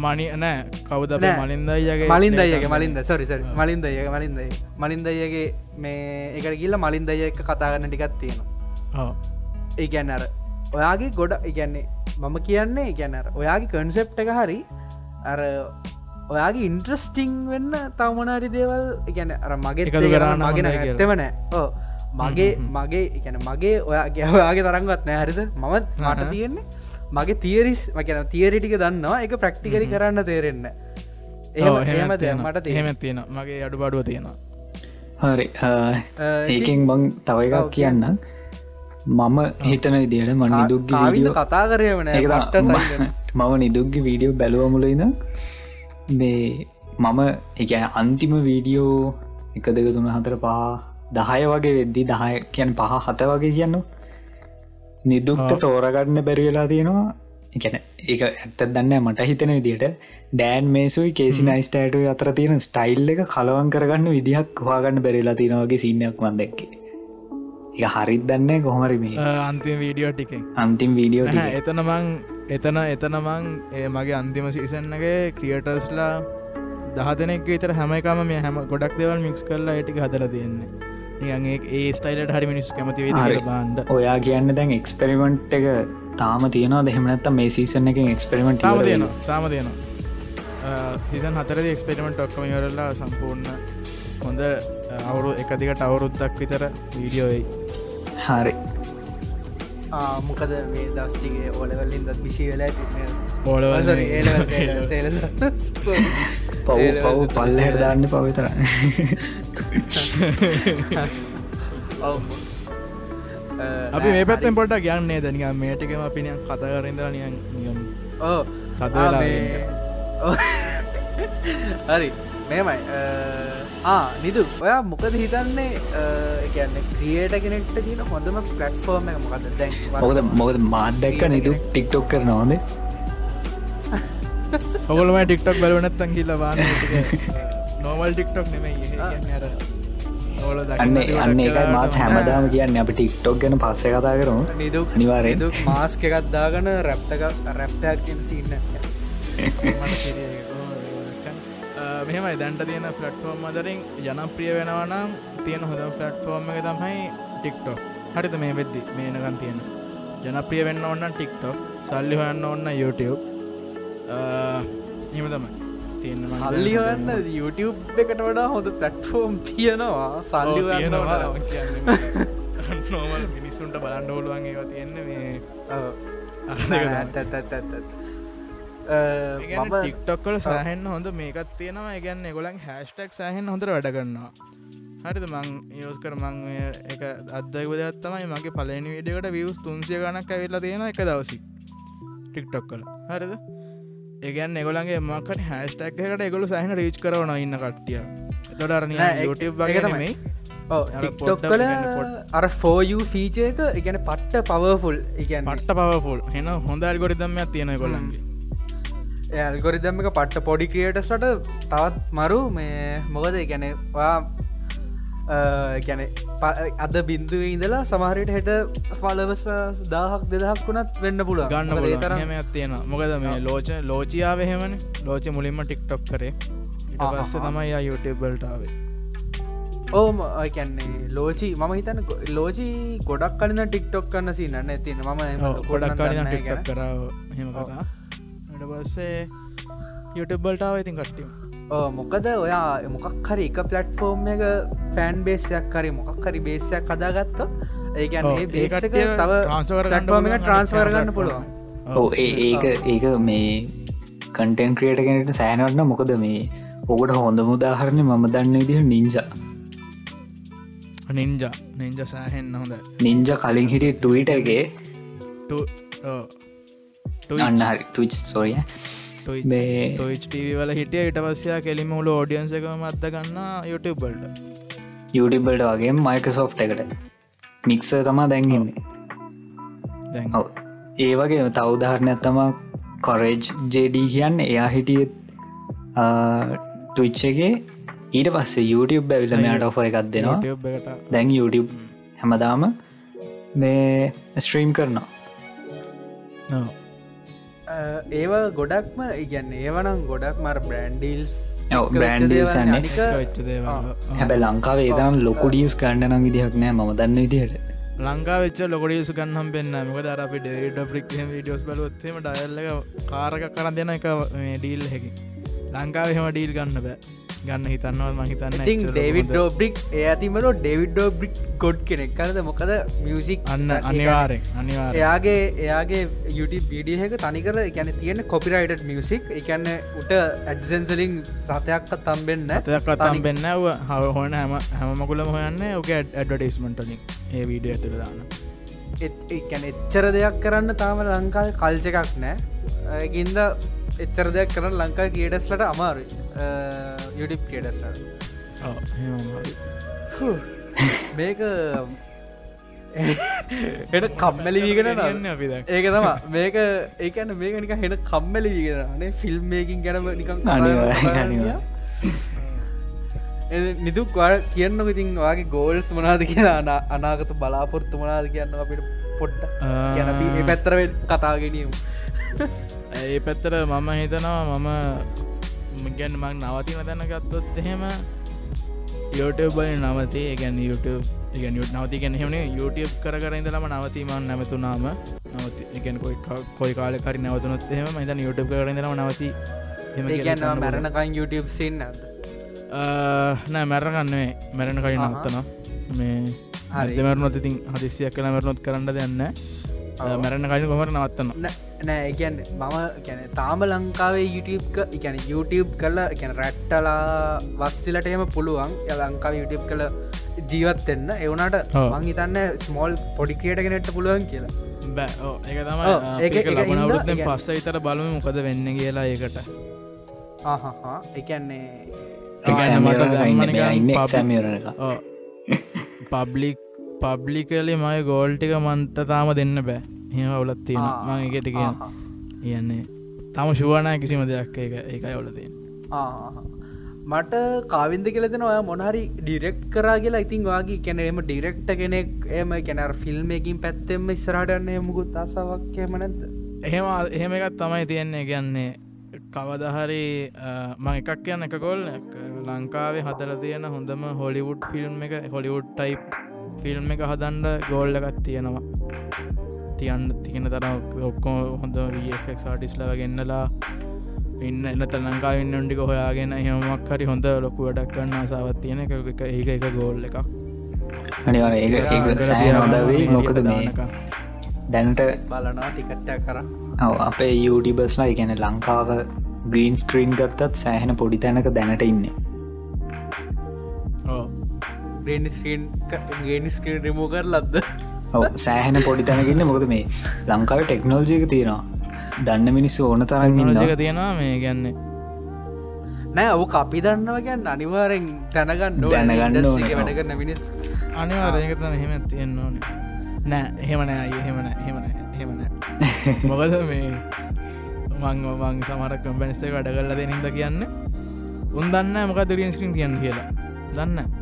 මනි නෑ. කවද මලින්දයගේ මලින්දයගේ මලින්ද. සොරිසරි මලින්දයක මලින්දයි මලින්දයගේ මේ එකට ගිල්ල මලින්දය එක කතාගන්න ටිකත් තියෙනවා. ඒගැන්න අර ඔයාගේ ගොඩ ඉගැන්නේ මම කියන්නේ ඉගැන්නර ඔයාගේ කන්සෙප් එක හරි අර ඔයාගේ ඉන්ට්‍රස්ටිං වෙන්න තවමනාරි දේවල් ඉගැන අර මගේ කරන්න මගෙන ඇත්තවනෑ ඕ මගේ මගේ එකන මගේ ඔයා ගැවයාගේ තරන්ගත් නෑහරිද මමත් මට තියෙන්නේ මගේ තියරිස් මකන තියරිටික දන්නවා එක ප්‍රක්ටිකරි කරන්න තේරෙන්න එහෙම මට එහෙම තියෙන මගේ අඩු බඩුව තියෙනවා. හරි. ඒකෙන් බං තව එකක් කියන්න. මම හිතන විදියට ම නිදුක් කතා කරයවන මම නිදුක්ගි වීඩියෝ බැලුවමුලයිද මේ මම එක අන්තිම වීඩියෝ එක දෙක තුන හතර පා දහය වගේ වෙද්දි දහය කියන් පහ හත වගේ කියන්න නිදුක්ට තෝරගන්න බැරිවෙලා තියෙනවා. එකන ඒ ඇත්ත දන්න මට හිතන විදිට ඩෑන් මේසුයි කේසි නයිස්ටෑට අතර තියෙන ස්ටයිල් එක කලවන් කරගන්න විදිහක් හවාගන්න බැරිලා තියෙනවගේ සින්නයක් වන්දැක්ක එක හරිත් දන්න කොහමරි මේ. අන්තිම වීඩියෝ ටික අන්තිම් වීඩියෝ එතන මං එතන එතන මං ඒ මගේ අන්තිම සීසන්නගේ ක්‍රියටර්ස්ලා දහදනෙක් විතර හැමකම මේ හැම ගොඩක් දෙවල් මික්ස් කරලා ඇටික හදල තියෙන්නේ නිගේ ඒ ස්ටයිලට හරි මිනිස් කැමති. බාන්ඩ ඔයා කියන්න දැන් එක්ස්පෙරිමෙන්ට් එක තාම තියෙනවා දෙහෙමනත්ත මේ සීසන එක එක්ස්පෙරිමෙන්ට් තාම තියෙනවා සාම තියෙනවා. සිසන් හතරද එක්ස්පෙරිමෙන්ට් ඔක්කම යරල්ලා සම්පූර්ණ හොඳ අවුරු එකදිකට අවුරුද්දක් විතර වීඩියෝයි හරි. මොකද මේ දස්ටිගේ ඕලවලින් දත් විසි වෙලා ඕලවල් පව් පව් (laughs) පල්ලහට දාන්න පවිතර (laughs) අපි මේ පැත්තෙන් පොට ගන්නේ දැනික මේටිකම අපිනිය කතා කරඉදර නියන් නියම් ඕ හරි. මේමයි ආ නිදු. ඔයා මොකද හිතන්නේ? කියන්න ක්‍රියට කෙනෙක්ට තින හොඳම පලට්ෆෝර්ම එක මොකද දැන් මොකද මොකද මාත් දැක්ක නිතු ටික්ටොක් කරන හොඳ. ඔගොලම ටික්ටොක් බලවනත්තන් කියලවාන නෝමල් ටික්ටොක් නෙමයි. අර අන්න අන්න එකයි මාත් හැමදාම කියන්න. අප ටික්ටොක් ගැන පස්සේ කතා කරමු. නිදු අනිවාරය මාස්ක එකත්දාගන රැප්ටක රැප්ටයක් සින්න මෙහමයි. දැන්ට තියෙන ෆලට්ෆෝර්ම් අදරින් ජනප්‍රිය වෙනවනම් තියෙන හොඳ ෆලට්ෆෝර්ම් එක තමයි ටික්ටොක් හරිත මේ වෙද්දි මේනකන් තියෙන. ජනප්‍රිය වෙන්න ඔන්න ටික්ටොක් සල්ලි හොයන්න ඔන්න YouTube. හිම තමයි තියන්න සල්ලි හන්න YouTube එකට වඩා හොඳ පලට්ෆෝම් තියෙනවා. සල්ලි නෝමල් (laughs) මිනිස්සුන්ට බලන්න ඕලුවන් ඒවා තියෙන්න මේ ටික්ටොක්කල සහන්න හොඳ මේකත් තියෙනවා. ගැන්න ගොලන් හැස්ටක් සහන් හොඳර වැඩ කරන්නවා හරිද? මං යෝස් කර මං එක අදයකද ඇත්තමයි මගේ පලනි විඩියකට වියස් තුන්සිය ගණක් ඇවිල්ලා තියෙන එක දවසි. ටික්ටොක් කල හරිද ඒගැන් එගොලන්ගේ මකට හැස්ටක් එකට එගොලු සහන රීච් කරවන ඉන්න කට්ටිය. තොඩරන යුටබ් වගේ තමයි. ටික්ටොක් කල අර ෆෝයු ෆීචයක ඉගැන පට්ට පවෆුල් ඉගැන් පට්ට පවෆුල් හෙන හොඳ අල්ගොරිදම්යක් තියෙන කොල්ලන්ගේ ඇල්ගොරිදම් එක පට්ට පොඩි ක්‍රියටස්ට තවත් මරු මේ මොකද ගැනවා ගැන අද බින්දු ඉඳලා සමහරයට හෙට ෆලවස දාහක් දෙදහක් වුණත් වෙන්න පුළුව ගන්න තරම තියෙන මොකද මේ ලෝච ලෝචියාව හෙමන ලෝච මුලින්ම ටික්ටොක් කරේ. පස්ස තමයි යුටබල්ටාවේ ඕම කැන්නේ ලෝචි මම හිතන ලෝචි ගොඩක් කලින් ටික්ටොක් කන්න සින්න ඇතින ම ගොඩක් කලින් ටික්ටොක් කරාව හෙම කරා පස්සේ යුටබල්ටාව ඉතින් කට්ටිය මොකද ඔයා මොකක් හරි එක පලට්ෆෝර්ම් එක ෆෑන් බේසයක් කරි මොකක් හරි බේසයක් කදාගත්ත ඒගැන්නේ බේසක තව ට්‍රන්ස්වර්ම එක ට්‍රන්ස්වර් ගන්න පුළුවන් ඕ ඒක ඒක මේ කටන් ක්‍රියට කෙනට සෑනවන්න මොකද මේ ඔකට හොඳ මුදාහරණය මම දන්න ඉදිහ නිංජ නින්ජ නින්ජ සෑහෙන් හොඳ නිංජ කලින් හිටිය ටවිටගේ අන්නහරි ටච් සොය මේ ටව වල හිටිය ඉට පස්සයා කෙලිම මුල ෝඩියන්ස එක මත්ද ගන්න යුටබල්ට යුටබල්ට වගේ මයිකසෝ් එකට. මික්ස තමා දැන්ගන්නේ ඒ වගේ තවදාහරණයක් තම කොරේජ් ජඩ කියන්න. එයා හිටියත් ටවිච්චගේ ඊට පස්සේ YouTube බැවිල මෙයාට ඔෆ එකක් දෙනවා. දැන් YouTube හැමදාම මේ ස්ට්‍රීම් කරනවා ඒව ගොඩක්ම ඉගන්න ඒවනම් ගොඩක් මර බ්‍රන්ඩිල්ස් බ්‍රන්ඩ හැබැ ලංකාවේ ඒතම් ලොකුඩියස් කණ්ඩනම් විදිහක් නෑ ම දන්න විදිහට. ලංකා වෙච්ච ලොකඩියසු කන්නම් පෙන්න්න මොක දර අපි ඩේට ප්‍රික් ඩියෝස් බලොත්තම ඩයල්ල කාරක කරන්න දෙන එක ඩීල් හැකි ලංකාව හෙම ඩීල් ගන්න බෑ ගන්න හිතන්නවා මහිතන්න ඉතින් ඩේවිඩ් ඩෝබ්‍රික් ඇතිමට ඩේවිඩ් ඩෝබ්‍රික් ගොඩ් කෙනෙක්. කරද මොකද මියසික් අන්න අනිවාරෙන් අනිවාර එයාගේ එයාගේ යුට පිඩියහක තනිකර ගැන තියෙන කොපිරයිට මියසික් එකන්න උට ඇඩසන්සලින් සතයක්ක තම්බෙන්න තයක් තම් බෙන්න හව හොන හැම හැමකුලම හොයන්න ඕක ඇඩ්ඩටස්මටලින් ඒ වීඩිය ඇතුළ දාන්න එකැන එච්චර දෙයක් කරන්න තාම ලංකාව කල්ච එකක් නෑ ගින්ද එච්චර දෙයක් කරන්න ලංකා ගේඩස්ලට අමාරු යුඩිප් කේඩස්ලට මේක එන කම්මැලි වීගෙන ගන්න අපි ඒක තම මේක ඒකන්න මේක නික හෙන කම්මැලි වීගෙනනේ ෆිල්ම් මේකින් ගැනම නිකම් නිදුක් කියන්න ඉතින් වගේ ගෝල්ස් මනාද කියෙන අනාගත බලාපොරත්තු මනාද කියන්න අපිට පොඩ්ඩ ගැන පැත්තර කතාගෙනියමු ඒ පැත්තර මම හිතනවා මම ගැන් මක් නවතින තැන ගත්තොත් එහෙම YouTube බල නවතේ. ගැන් YouTube ගැන නවති ගැන හෙමනේ YouTube කර කර ඉඳලම නවතීමන් නැමතුනාම නවති එකන් කොයි කාල කරි නවතුනොත් එහෙම මතන YouTube කරඉදලම නවති. මැරණකන් YouTube සින්න නෑ මැරගන්නේ මැරණ කලින් නවත්තන මේ හරිමරනොත් ඉතින් හදිසියක් කළ මැරනොත් කරන්න දෙන්න මැරණ කලින් කොමට නවත්තන්න? නෑ ගැන මම ගැන තාම ලංකාවේ YouTube එකැන YouTube කල ගැන රැට්ටලා වස්තිලටම පුළුවන්. ය ලංකාව YouTube කළ ජීවත්වෙන්න එවනට මං හිතන්න ස්මෝල් පොඩිකයට ගෙනෙට පුළුවන් කියලා. බෑ ඒක තම ඒක ලබනවරුත්ෙන් පස්ස විතර බලම මොකද වෙන්න කියලා ඒකට. ආහා එකන්නේ පබ්ලික් පබ්ලිකලි මයි ගෝල්ටික මන්ට තාම දෙන්න බෑ. එහෙම ඔලත් තියෙන මං එකට කියන කියන්නේ තම ශුවනය කිසිම දෙයක්. එක ඒකයි ඔලතිය මට කාවින්ද කෙලෙන ඔය මොනහරි ඩිරෙක්් කරා කියලා ඉතින් වගේ කැනෙම ඩිරෙක්ට කෙනෙක් එම කැනර ෆිල්ම්මකින් පැත්තෙම ඉස්රටන්නේ මුකුත් අසාවක් එමනැද එහෙම එහෙම එකත් තමයි තියෙන්නේ. කියන්නේ කවදහරි මං එකක් කියන්න එක කොල් ලංකාවේ හදල තියෙන හොඳම හොලිවුඩ් ෆිල්ම් එක හොලිවුඩ් ටයි් ෆිල්ම් එක හදන්ඩ ගෝල්ලගත් තියෙනවා. තියන්න තිකෙන තර ඔක්කෝ හොඳ වෆෙක් ආටිස්ලව ගන්නලා ඉන්න එන්නත ලංකා ඉන්න ොඩික හොයාගෙන හෙමක් හරි හොඳ ලොකු වැඩක් කන්න අසාවත් තියෙන එක එක ඒක එක ගෝල්ල එකක්. හොදවෙයි මොකද මේ දැනට බලනවා ටිකට්ටය කර ඔව අපේ යුටිබස්ලා ගැන ලංකාව ග්‍රීන් ස්ක්‍රීන් ගත්තත් සෑහෙන පොඩි තැනක දැනට ඉන්න. Green screen green screen remove කර ලද්ද සෑහෙන පොඩි තැනකින්න මොකද මේ ලංකාව ටෙක්නෝල්ජික තියෙනවා. දන්න මිනිස්සු ඕන තරන්න ජක තියෙනවා මේ ගැන්නේ නෑ ඔ අපි දන්නව ගැන්න අනිවාරෙන් තැනගන්න දැනගන්න වැඩ කරන මිනිස්. අනිවාරයකතන හෙම තියෙන්න ඕන. නෑ හෙමනෑ අය හෙමන හෙමන හෙමන මොකද මේ මං මං සමර කම්පැනිස්සේ වැඩ කරලා දෙනින්ද කියන්න උන් දන්න මොක දරියන්ස්ක්‍රීන් කියන්න කියලා. දන්න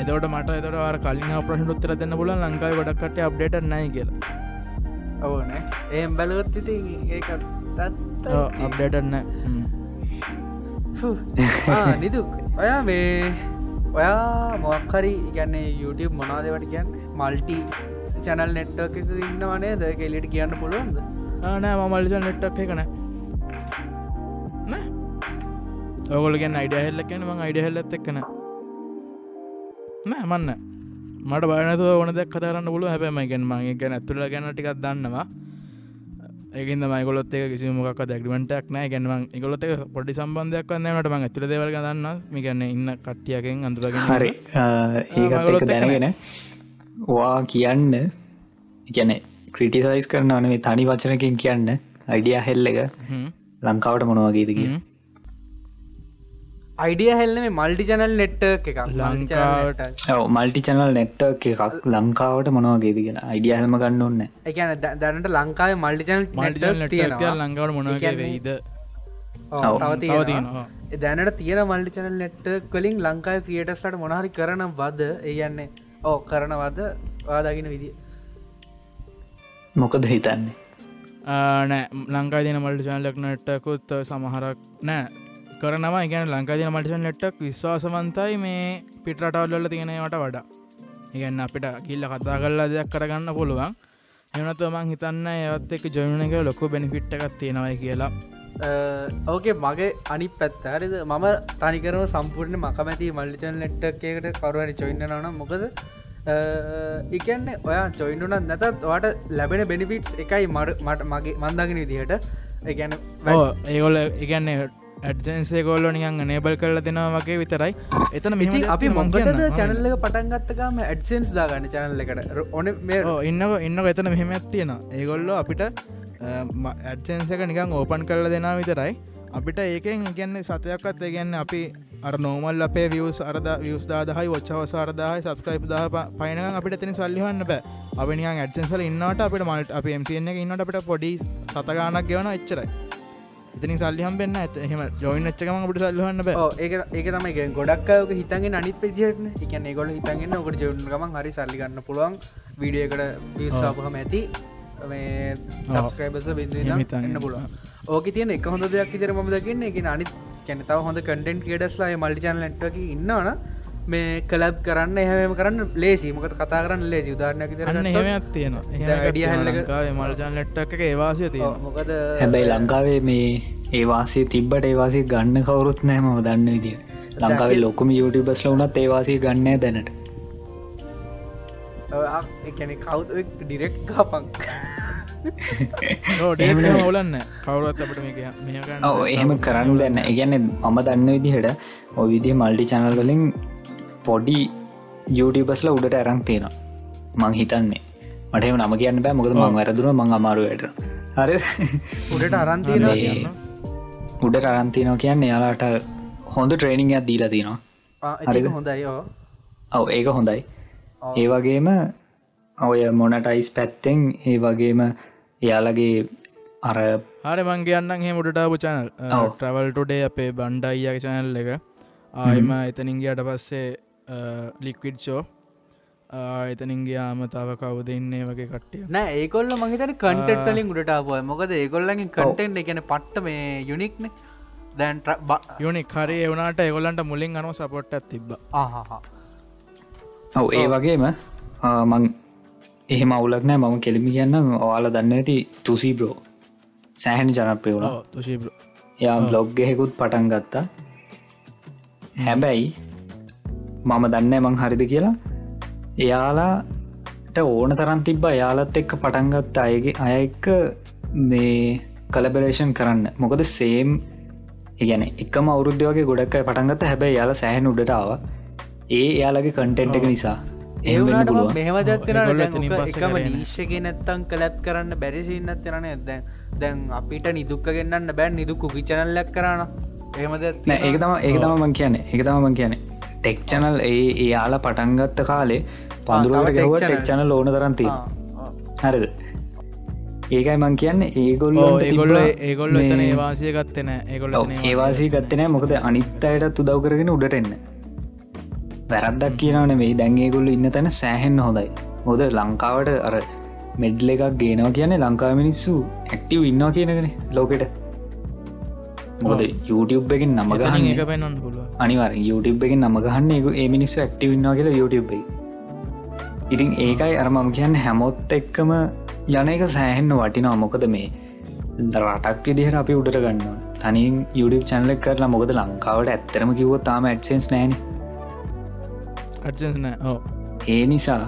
එතවට මට එතට කලින් ප්‍රශ්න උත්තර දෙන්න පුල ලංකායි ගොඩක්ට අප්ඩේට නයි කියලා. ඕන. ඒම් බලගත් ඉති අප්ඩේටන්න නිදුක්. ඔයා මේ ඔයා මොක්කරි ගැන්නේ YouTube මොනාදවට කියන්න? මල්ටි චැනල් නෙට්ටක් එක ඉන්න වනේ ද කෙලිට කියන්න පුළුවන්ද? නෑ මමල්ලිස නෙට්ටක් එකන ඔගොල ගැන්න අයිඩ හෙල්ලකෙන ම අයිඩ හෙල්ලත් එක්කන නෑ මන්න මට බයනතු ඕන දෙක් කතරන්න පුළුව හැබැම ගැන මගේ ගැන ඇතුළ ගැන ටිකක් දන්නවා. ඒකද මයිගොලොත් එක කිසි මොක් දැක්මටක් නෑ. ගැනවන් ගොලොත් පොඩි සම්බන්ධයක් වන්නට ම ඇතුළ දෙවල් දන්න මිගන්න ඉන්න කට්ටියකෙන් අඳුරගෙන හරි. ඒත් දැනගෙන වා කියන්න ගැන ක්‍රටිසයිස් කරන වනේ තනි වචනකින් කියන්න අයිඩිය හෙල්ල එක ලංකාවට මොනවගේද කිය අයිඩිය හෙල්න මල්ටි චනල් නෙට්ට එකක් ලංකාවට. මල්ටි චනල් නෙට්ට එකක් ලංකාවට මොනවාගේද කියෙන අයිඩිය හම ගන්න ඔන්න එකන දැනට ලංකාව තියෙනවා. ලංකාවට මොනගේද දැනට තියෙන මල්ටි චනල් නෙට්ට කලින් ලංකාව ක්‍රියටස්ලට මොනහරි කරන වද ඒයන්නේ ඕ කරන වද වාදාගෙන විදිිය. මොකද හිතන්නේ? නෑ. ලංකා දින මල්ටි චනලක් නට්ටකුත් සමහරක් නෑ කරනවා. ගැන ලංකාදින මටිෂන් ලෙට්ටක් විශ්වාසවන්තයි මේ පිටරටවල්ල තියෙනවට වඩා. ඉගන්න අපිට කිල්ල කතා කරලා දෙයක් කරගන්න පුළුවන්. එනතු මං හිතන්න ඒවත් එක ජොයන එක ලොකු බැනිිට් එකක් තියෙනවයි කියලා. ඕකේ මගේ අනි පැත්තාරිද මම තනිකරම සම්පූර්ණ මකමැති මල්ලිචන් ලෙට්ටක්කට කරුවනි චොයින්න නන මොකද? එකන්න ඔයා චොයින්නුනත් නැතත් වාට ලැබෙන බෙනිෆිටස් එකයි මට මගේ මන්දාගෙන විදිහට. එකන ඒගොල ඉගන්නේ ඇඩ්ජන්සේ කොල්ල නියන් නේබල් කරල දෙනවා වගේ විතරයි. එතන මිති අපි මොකද චැනල්ල පටන්ගත්තකම ඇඩ්සන්ස් දාගන්න චැනල්ල එකට? ඕන මේ ඉන්න එතන මෙහෙමත් තියෙන ඒගොල්ලෝ අපිට ඇඩ්සන්සක නිකං ඕපන් කරල දෙනා විතරයි. අපිට ඒකෙන් ඉගන්නේ සතයක්කත් ඒගන්න අපි අර නෝමල් අපේ වියස් අරද වියස් දාහයි ොච්චවස අරදාහයි සස්ක්‍රයිප් දහ පයින අපිට තින සල්ලිහන්න බෑ. අපනිියන් ඇඩ්සන්සල ඉන්නට අපිට මල්ට අප එමසින්න ඉන්නට අපිට පොඩි සතගානක් ගෙවන එච්චරයි ඉතිනි සල්ලිහම් වෙන්න ඇත. එහෙම ජොයින් ච්චකම අපට සල්ලහන්න බ. ඒ ඒක තමයි ගොඩක්කයක හිතන්ගේ අනිත් පෙදිරන එකන ගොල හිතන්ගන්න ඔකට ජවුන් ගම හරි සල්ලිගන්න පුළුවන්. වීඩියකට පිස්සාපහම ඇති. මේ සබස්ක්‍රයිබස බිඳ හිතන්න. පුළුවන්. ඕක තියන එක හොඳ දෙයක් ඉතර ම දකින්න. එක අනි කැනතාව හොඳ කටෙන්ට ක්‍රඩස්ලා මල්ි චනලට්ක ඉන්නවන මේ කලබ් කරන්න එහෙම කරන්න ලේසි මොකද කතා කරන්න ලේසි උදාරණයක් අන්න එහෙමත් තියෙනවා. වැඩිය හැල්ලක- මල්ජන් ලෙට්ටක් එක ඒවාසය තියෙන මොකද හැබැයි ලංකාවේ මේ ඒවාසේ තිබ්බට ඒවාසේ ගන්න කවුරුත් නෑම දන්න විදිිය. ලංකාවේ ලොකුම යුටිබස්ල වනත් ඒවාසේ ගන්නෑ දැනට. එකන කව් ඩිරෙක්් කාපක් ඔලන්න කවුරත් අපට මේක එහෙම කරන්න දැන්න ඉගැන්න මම දන්න විදිහට ඔය විදිහ මල්ටි චනල් වලින් පොඩි යුටිබස්ල උඩට ඇරං තියෙනවා. මං හිතන්නේ. මටම නම කියන්න බෑ. මොකද මං වැරදුන මං අමාරුවට හරි. උඩට අරන්තින මේ උඩට අරන්තිනෝ කියන්න යාලාට හොඳ ට්‍රේනිංයක් දීලා තිනවා හරිද? හොඳයි ඔව. ඒක හොඳයි. ඒ වගේම ඔය මොනටයිස් පැත්තෙන් ඒ වගේම එයාලගේ අර හරි මංගේයන්න හෙ මුටටාපු චනල් ඔව්. ට්‍රවල්ටුඩේ අපේ බණ්ඩයියක චනල් එක. ආයම එතනින්ගේට පස්සේ ලික්විඩ්ෂෝ එතනින්ගේයාම තව කවු දෙන්නේ වගේ කට්ටිය නෑ ඒකොල්ල මහිතන කටෙට්ටලින් උඩටාපුය මොකද ඒකොල්ලගින් කටෙන්් එකන පට්ට මේ යුනික්න දැන් යුනි කරේ එවුණට එගොල්ලන්ට මුලින් අනුව සපොට්ටත් තිබ්බ. ඔව ඒ වගේම මං එහෙම අවුලක් නෑ. මම කෙලිමි කියන්න ඔයාල දන්න ඇති තුසි බ්‍රෝ සෑහනි ජනප්‍රය වුණ. තුශීබ්‍ර යා බ්ලොග් ගෙහෙකුත් පටන් ගත්තා. හැබැයි මම දන්න මං හරිද කියලා. එයාලාට ඕන තරන් තිබ්බ යාලත් එක්ක පටන්ගත් අයගේ අය එක්ක මේ කලබරේෂන් කරන්න. මොකද සේම් ඉගැන එකම අවුරුද්ධ වගේ ගොඩක් අය පටන්ගත්ත හැබැයි යාල සෑහන උඩටාව ඒ එයාලගේ කටෙන්ට් එක නිසා. එහෙම වෙන්න ඒවනට පුළුවන්. මෙහම ඒගොල්ලෝ දත්වෙන එතනින් පස්සේ එකම කරේ නෑ. නිශ්ෂක නැත්තං කලැප් කරන්න බැරිසින්නත් තිරන දැන් දැන් අපිට නිදුක්ක ගන්නන්න බැන් නිදුක්කු විචනල්ලක් කරන එහෙමද නෑ ඒක තම ඒක තම මං කියන්නේ. ඒක තම මං කියන ටෙක් චනල් ඒ එයාලා පටන්ගත්ත කාලේ පඳුරුවට ගැව tech ටෙක් channel. චනල් ඕන තරන්ති හරිද? ඒකයි මං කියන්න. ඒගොල්ල ඒගොල්ල ඒගොල්ල ඒවාසය ගත්තන ඒගොල්ල ඒවාසී ගත්තනෑ මොකද අනිත් අයට උදව් කරගෙන උඩට එන්න. වැරද්දක් කියනවන මේ දැන්ගේගොල්ල ඉන්න තැන සෑහෙන් හොඳයි. හොද ලංකාවට අර මෙඩ්ල එකක් ගේනවා කියන්නේ ලංකා මිනිස්සු ඇක්ටව් ඉන්නවා කියනගෙන ලෝකෙට මොද YouTube එකින් නම එක පෙන්න්න පුළුව අනිවර YouTube එකින් නම ගහන්න එක ඒ මිනිස්සු ඇක්ටව ඉන්නවා කියලා YouTube එක ඉතින් ඒකයි අරමම කියන්න හැමොත් එක්කම යන එක සෑහෙන්න වටිනවා. මොකද මේ රටක් විදිහට අපි උඩට ගන්න තනින් YouTube චැනලක් කරලා මොකද ලංකාවට ඇත්තරම කිව්ව තාම ඇඩ්සන්ස් නෑන ඒ නිසා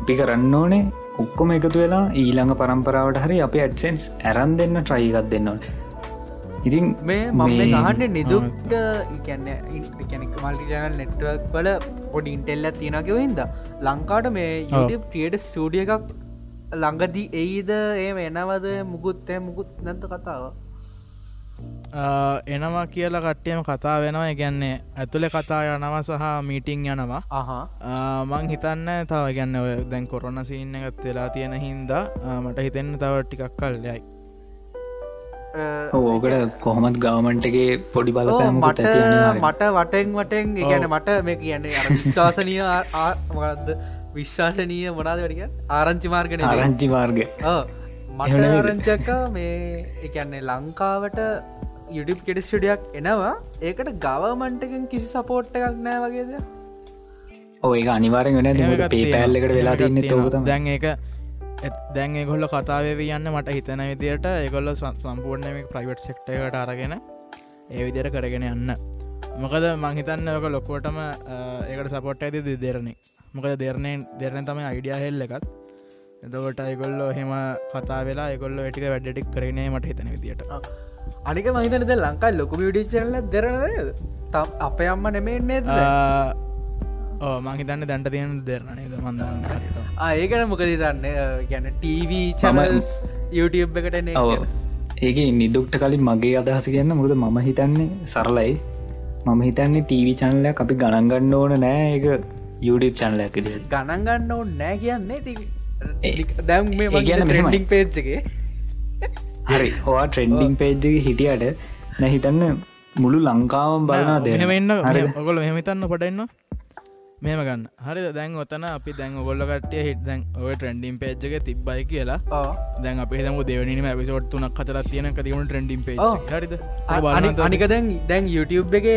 අපි කරන්න ඕනේ ඔක්කොම එකතු වෙලා ඊළඟ පරම්පරාවට හරි අපි ඇඩ්සන්ස් ඇරන් දෙන්න ට්‍රයිගත් දෙන්න ඕන ඉතින් මේ මම මේ- ගහන්න නිදුක්ට ඉකැන ඉකැනෙක් මල්ටි ජනල් නෙට්වක් වල පොඩි ඉන්ටෙල්ල තියෙනකිව හිද ලංකාට මේ YouTube ක්‍රියට ස්ටඩිය එකක් ළඟදී එයිද ඒ එනවද? මුකුත් මුකුත් නැත කතාව? එනවා කියලා කට්ටියම කතා වෙනවා. ගැන්නේ ඇතුළෙ කතා යනව සහ මීටිං යනවා. මං හිතන්න තව ගැන්න ඔය දැන් කොරොන සින්න එකත් වෙලා තියෙන හින්දා මට හිතෙන්න තව ටිකක් කල් යයි ඕකට කොහොමත් ගවමන්ටගේ පොඩි බලපෑමකුත් මට. මට වටෙන් වටෙන් ගැන මට මේ කියන්නේ අර විශ්වාසනය මොකක්ද විශ්වාසනීය මොනාද වැඩික ආරංචි මාර්ගන ආරංචි මාර්ග. මට. ආරංචක මේ එකන්නේ ලංකාවට යුඩිප් කෙඩස්ටඩියක් එනවා. ඒකට ගවමන්ටකින් කිසි සපෝට් එකක් නෑ වගේද? ඔය අනිවාරෙන් වෙන පේ පැල්ලකට. වෙලා තින්න තියෙනවා. දැන් ඒක එත්- දැන් ඒගොල්ල කතාවේ යන්න මට හිතන විදියට ඒගොල්ල සම්පූර්ණය ප්‍රයිවට් සෙක්ටකට අරගෙන ඒ විදියට කරගෙන යන්න. මොකද මංහිතන්න ඔක ලොකෝටම ඒකට සපොට් ඇති දෙරණේ. මොකද දෙරණයෙන් දෙරන තම අයිඩිය හෙල්ල එකත්. එතකොට ඒගොල්ලො හෙම කතා වෙලා ඒගොල්ල ටික වැඩටික් කරනේ මට හිතන විදිට අනික මහිතනද ලංකා ලොකු විඩි චනල දෙරනද තම් අප අම්ම නෙමෙන්නේ මංහිතන්න දැන්ට තියෙන දෙරනේද මන්දන්න ඒකන මොකද දන්න ගැන TV චනල්ස් YouTube එකට ඒක නිදුක්ට කලින් මගේ අදහස කියන්න මුද මම හිතන්නේ සරලයි. මම හිතන්නේ ටීවි චනලයක් අපි ගණන්ගන්න ඕන නෑ එක YouTube චනලයක් ඉදිට ගණන් ගන්න ඕ නෑ කියන්නේ දැම් මේ. ට්‍රෙන්ඩිං පේච්චගේ හරි හවා ට්‍රෙන්ඩිං පේජ්ජගේ හිටියට නැහිතන්න මුළු ලංකාවම් බලනා දෙ මෙහෙමන්න ඔගොල මෙහමතන්න පටන්න මේම ගන්න. හරි දැන් ඔතන අපි දැන් ඔගොල්ල කටය හිට දැන් ඔය ට්‍රෙන්ඩිම් පේච්චක තිබ්බයි කියලා. දැන් අප දම දෙවනීම ඇවිසෝට් තුනක් කතර තියෙන තිවුණ ට්‍රෙන්ඩිම් පේ. හරිද? අනි- අනික දැන් දැන් YouTube එක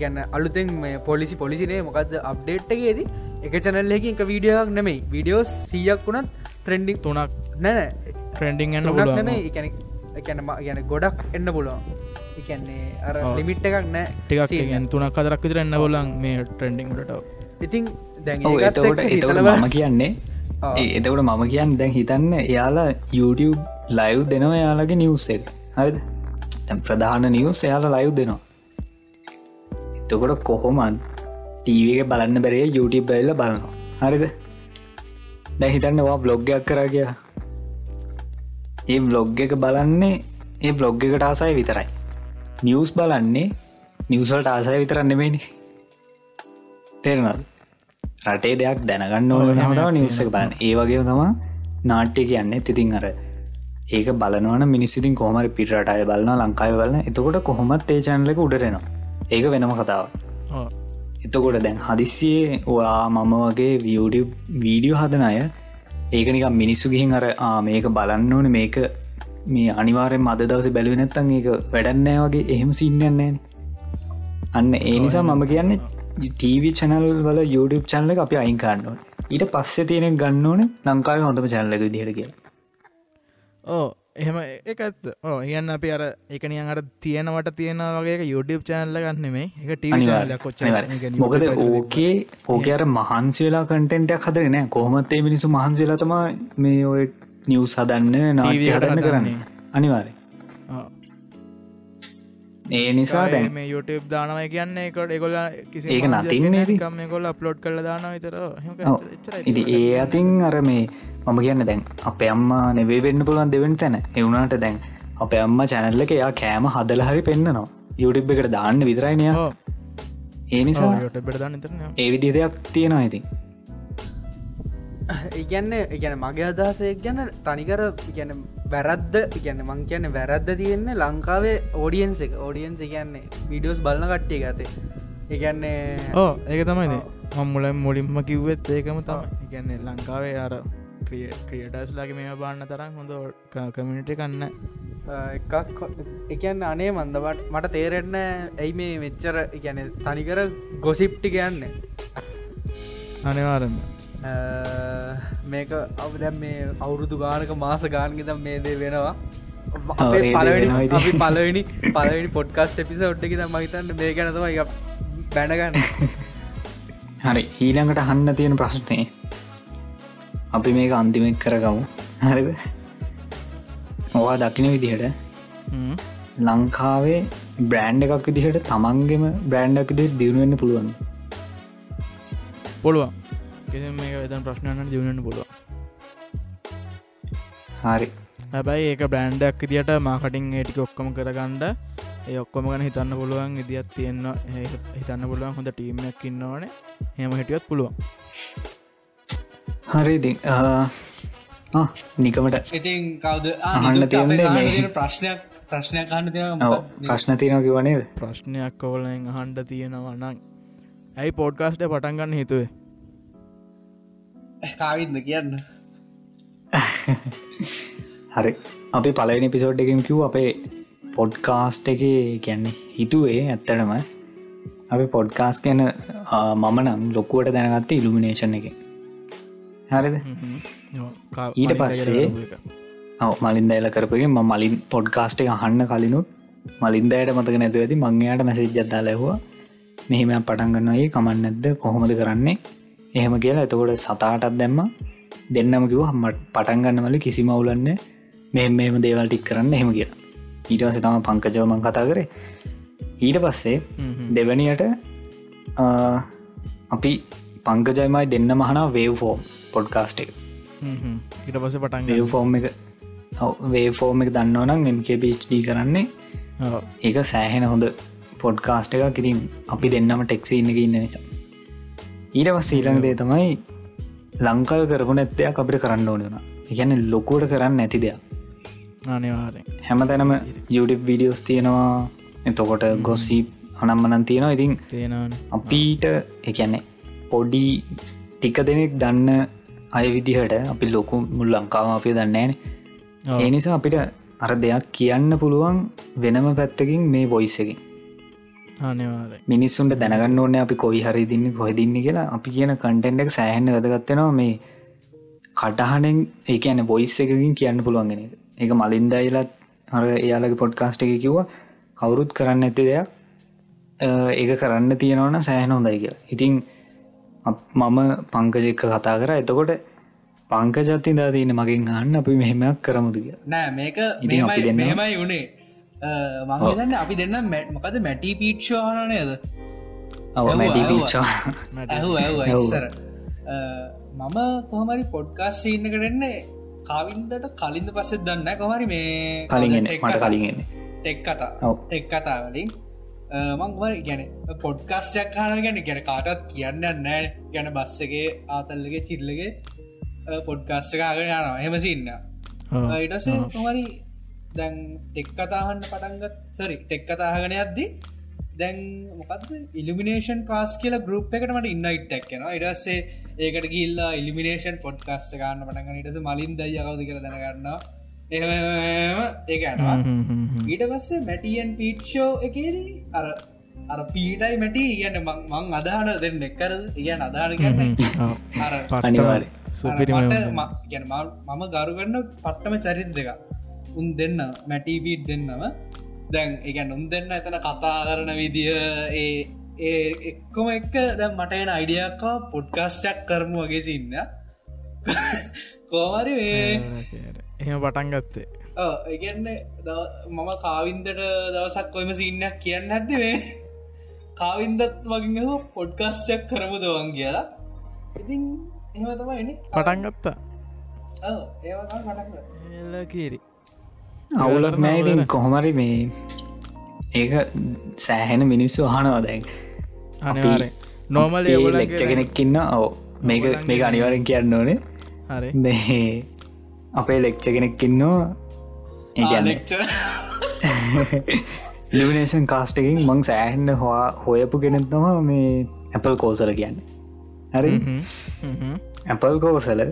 ගැන්න අලුතෙන් මේ පොලිසි පොලිසිනේ මොකක්ද අප්ඩේට්ගේදී එක චැනල්ලකින් එක වීඩියෝක් නෙමයි. වීඩියෝස් සීයක් වුණත් ත්‍රෙන්ඩික් තුනක්. නැන ට්‍රෙන්ඩිං එන්න තුනක් පුල නෙමයි. එකැන එකැන ගැන ගොඩක් එන්න පුළුවන්. එකන්නේ අර. ලිමිට් එකක් නෑ. ටිකක් තුනක් කදරක් විතර එන්න බොලන් මේ ට්‍රෙන්ඩිංට ඉතින් දැන් ඔව් ඒකත් එතකොට මම. කියන්නේ එතකොට මම කියන්න දැන් හිතන්න එයාලා YouTube ලයිව් දෙනවා එයාලගේ නිවස් එක. හරිද? තැන් ප්‍රධාන නිවස් එයාලා ලයිව් දෙනවා. එතකොට කොහොමන් ටීවක බලන්න බැරේ YouTube බැල්ල බලනවා. හරිද? දැ හිතන්නවා බ්ලොග්ගයක් කරා කිය ඒ බ්ලොග් එක බලන්නේ ඒ බ්ලොග් එකට ආසයි විතරයි. නිවස් බලන්නේ නිවසල්ට ආසය විතරන්න නෙමේනි තේරනද රටේ දෙයක් දැනගන්න ඕන හමතාව එකක් නිවස්සක බලන්න. ඒ වගේ තමා නාට්‍ය කියන්නේ. තිතින් අර ඒක බලනවන මිනිස්සිතින් කොහමරි පිටරටය බලන්න ලංකායි බලන්න එතකොට කොහොමත් ඒ චැන්ලක උඩරෙනවා ඒක වෙනම කතාව එතකොට දැන් හදිස්සියේ ඔයා මම වගේ වියඩ වීඩියෝ හදන අය ඒක නික මිනිස්සු ගිහින් අර මේක බලන්න ඕන. මේක මේ අනිවාරෙන් මද දවස බැලුව නැත්තන් ඒක වැඩන්නෑ වගේ එහෙම සින්නන්නේ අන්න ඒ නිසා මම කියන්නේ ටීවි චැනල් වල YouTube චැනල අපි අයින්කාන්න ඊට පස්සේ තියෙන ගන්න ඕන ලංකාව හොඳම චැනලක කියලා. ඕ එහෙම එකත් ඕ කියන්න අපි අර එකනියන් අර තියෙනවට තියෙන වගේ YouTube චෑනල්ල ගන්නෙමේ එක අනිවාර්යෙන්, අනිවාර්යෙන්. මොකද ඕකේ ඕක අර මහන්සේලා කටෙන්ටක් හදරන කොහොමත් ඒ මිනිසු මහන්සේලා තම මේ ඔය නිවස් හදන්න නාට්‍ය TV හදන්න කරන්න. අනිවාරය ඒ නිසා දැන් මේ YouTube දානවයි කියන්න එකට එකොල කිසි ඒක නතින්නේ නේ. කම කොල් අප්ලෝඩ් කල දාන විතර. ඉති ඒ අතින් අර මේ මම කියන්න දැන් අප අම්මා නෙවේ වෙන්න පුළුවන් දෙවෙන් තැන. එවුණට දැන් අප අම්ම චැනල්ල එක එයා කෑම හදල හරි පෙන්න්නනවා YouTube එකට දාන්න විතරයිනය ඒ නිසා ඒ විදි දෙයක් තියෙනවා ඉතින් (laughs) ඉගැන්න ඉගැන මගේ අදහසයක් ගැන තනිකර ගැන වැරද්ද ගැන මං කියන්න වැරද්ද තියෙන්නේ ලංකාවේ ඕඩියන්ස එක. ඕඩියන්ස කියන්නේ විඩියෝස් බලන කට්ටිය ගතේ ඉගැන්නේ ඕ ඒක තමයි මම්මුල මුලින්ම කිව්වෙත් ඒකම තම ඉගැන්නේ ලංකාවේ අර ක්‍රියටස්ලාගේ මේ බාන්න තරම් හොඳ කමිනිට කන්න එකක් එකන්න අනේ මන්දවට මට තේරෙන්න ඇයි මේ මෙච්චර ගැන තනිකර ගොසිප්ටි කියන්න අනිවාරම මේක අවද මේ අවුරුදු ගානක මාස ගානගෙත මේ දේ වෙනවා. දේ පලවෙනි පලවෙනි පලවෙනි පොඩ්කස්ට එපිස ඔට්ටකි මහිතන්න මේ ගැනතම එක බැනගන්න. (laughs) හරි ඊළඟට හන්න තියෙන ප්‍රශ්නය අපි මේක අන්තිමක් කරගමු. හරිද? ඔවා දකින විදිහට? ලංකාවේ බ්‍රෑන්් එකක් විදිහට තමන්ගෙම බ්‍රෑන්්ඩක් විදිහට දියුණුවෙන්න පුළුවන් පුළුවන් මේක වෙතන් ප්‍රශ්නයන්න දියුණට පුළුව හරි. හැබැයි ඒක බ්‍රන්්ඩක් දිට මාකටින් ඒටික ඔක්කොම කරගණ්ඩ ඒ ඔක්කොම ගන හිතන්න පුළුවන් ඉදිත් තියෙන්න්න හිතන්න පුළුවන් හොඳ ටීමක් ඉන්නවන හෙම හිටියොත් පුළුවන්. හරිදි නිකමට ඉතින් කවද? අහන්න තියෙන්නේ මේ- ප්‍රශ්නයක් ප්‍රශ්නයක් ඔව්, ප්‍රශ්න තියෙනක වනේද ප්‍රශ්නයක් කවලෙන් අහන්ඩ තියෙනවා නං ඇයි පෝඩ්කාස්ට පටන්ගන්න හිතුවේ (laughs) කාවිත්ම කියන්න. (laughs) හරි. අපි පලවෙනි පිසෝඩ් එකම් කිව් අපේ පොඩ්කාස්ට් එක කියන්නේ හිතුවේ ඇත්තටම. අපි පොඩ්කාස් ගැන මම නම් ලොකුවට දැනගත්ත ඉල්ිනේෂන් එක හරිද? ඊට පස්සේ ඔව මලින්ද එල කරපගේ ම මලින් පොඩ්කාස්ට එක අහන්න කලිනුත් මලින්දයට මතක නැතු ඇති මංයාට මැසේජ් ජද්දා ලැහවා මෙහෙම පටන්ගන්නඒ කමන්න නැද්ද? කොහොමද කරන්නේ එහෙම කියලා. එතකොට සතාටත් දැම්ම. දෙන්නම කිව හම්මට පටන්ගන්නවල කිසි මවුලන්න මෙ මෙම දේවල් ටික් කරන්න එහෙම කියලා. ඊටවස තම පංකජවමන් කතා කරේ. ඊට පස්සේ දෙවැනියට අපි පංකජයමයි දෙන්න මහනා වේව් ෆෝම් පොඩ්කාස්ට එක ඉට පස පටන් වේව් ෆෝම් එක. වේ ෆෝම් එක දන්නවනම් එමක පිච්ඩි කරන්නේ. ඒක සෑහෙන හොඳ පොඩ්කාස්ට එක කිරින් අපි දෙන්නම ටෙක්සි ඉන්න ඉන්න නිසා ඊට පස් ඊළඟ දේ තමයි ලංකාව කරපු නැත්තයක් අපිට කරන්න ඕන වුණ ගැන ලොකුවට කරන්න නැති දෙයක්. හැම තැනම YouTube වීඩියෝස් තියෙනවා. එතකොට ගොස්සි අනම්මනන් තියෙනවා. ඉතින් අපිට එකන්නේ පොඩි ටික දෙනෙක් දන්න අය විදිහට අපි ලොකු මුල් ලංකාව අපේ දන්නේන ඒ නිසා අපිට අර දෙයක් කියන්න පුළුවන් වෙනම පැත්තකින් මේ බොයිස්සකින් මිනිස්සුන්ට දැනගන්න ඕන්න අපි කොයි හරි දින්න කොහදින්න කියලා. අපි කියන කටෙන්ඩක් සෑහන්න වැදගත්වෙනවා මේ කටහනෙන් ඒ කියන බොයිස් එකකින් කියන්න පුළුවන්ගෙන එක මලින්දයිලත් හර එයාලගේ පොඩ්කාස්ට එක කිව්වා කවුරුත් කරන්න ඇති දෙයක් ඒක කරන්න තියෙනවන සෑහන හොඳයි කියලා. ඉතින් මම පංකජෙක්ක කතා කර. එතකොට පංකජත්ති දා තියන මගින් ගන්න අපි මෙහෙමයක් කරමුද කිය නෑ මේක දෙන්නවා. මෙමයි වුණේ මංගේදන්න අපි දෙන්න මැට් මොකද මැටි ඇහුවා. ඉස්සර. මම කොහමරි පොඩ්කාස් සින්න කරන්නේ කවින්දට කලින්ද පස්සෙත් දන්න කොමරි මේ ටෙක් මට කතා- කලින්ගෙන ටෙක් කතා. ඔව්. ටෙක් කතා වලින්. මංවර ගැන පොඩ්කාස්ටයක් කාන ගැන ගැන කාටත් කියන්න නෑ ගැන බස්සගේ ආතල්ලගේ චිල්ලගේ පොඩ්කාස්ට කාගෙන යනවා. හෙමසින්න ඉටසේ තුමරි දැන් ටෙක් කතාහන්න පටන්ගත් සරි ටෙක් කතාහගෙන යද්දි දැන් මොකද ඉලිමිනේෂන් කාස් කියල ගරුප් එකට මට ඉන්නයිට් ටැක්කෙන ඉඩස්සේ ඒකට ගිල්ලා ඉලිමිනේෂන් පොඩ්කාස්ට ගන්න පටගන්න ඉටස මලින් දයි කවද කර දැනගන්න එ ඒක යනවා. ඊට පස්සේ මැටියන් පීට්ෂෝ එකේදී අර අර පීටයි මැටි කියන්න මං අදාන දෙන්න එක්කර කියන්න අදාන කියන්න අර අනිවාර්ය සුපිරිම ගැන මම ගරුගන්න පට්ටම චරිත් දෙක උන් දෙන්න මැටිපීට් දෙන්නම. දැන් එකන් උන් දෙන්න එතන කතා කරන විදිහ ඒ ඒ එක්කොම එක්ක දැ මටයන අයිඩියක්කා පොඩ්කාස්ටක් කරමු වගේ සින්න. කෝමරි එහෙම පටන් ගත්තේ. ඒගන්න මම කාවින්දට දවසක් කොයම සින්නක් කියන්න ඇති මේ? කාවින්දත් වගින් හෝ පොඩ්කාස්යක් කරමු දවන් කියලා. ඉතින් එම තමයින පටන් ගත්තා අවුලක් නෑ ඉතින් කොහොමරි මේ ඒක සෑහෙන මිනිස්සු අහනවා දැන්. අනිවාරය නෝමල් ලෙක්ච කෙනෙක්කින්න ඔව. මේක මේක අනිවාරෙන් කියන්න ඕනේ. හරි. මේ අපේ ලෙක්ච කෙනෙක්කින්නවා ඒගැන්නේ ලිමිනේෂන් (laughs) කාස්ටකින් මං සෑහෙන්න හවා හොයපු කෙනෙක්තම මේ ඇපල් කෝසල කියන්න. හරි? ඇපල් කෝසල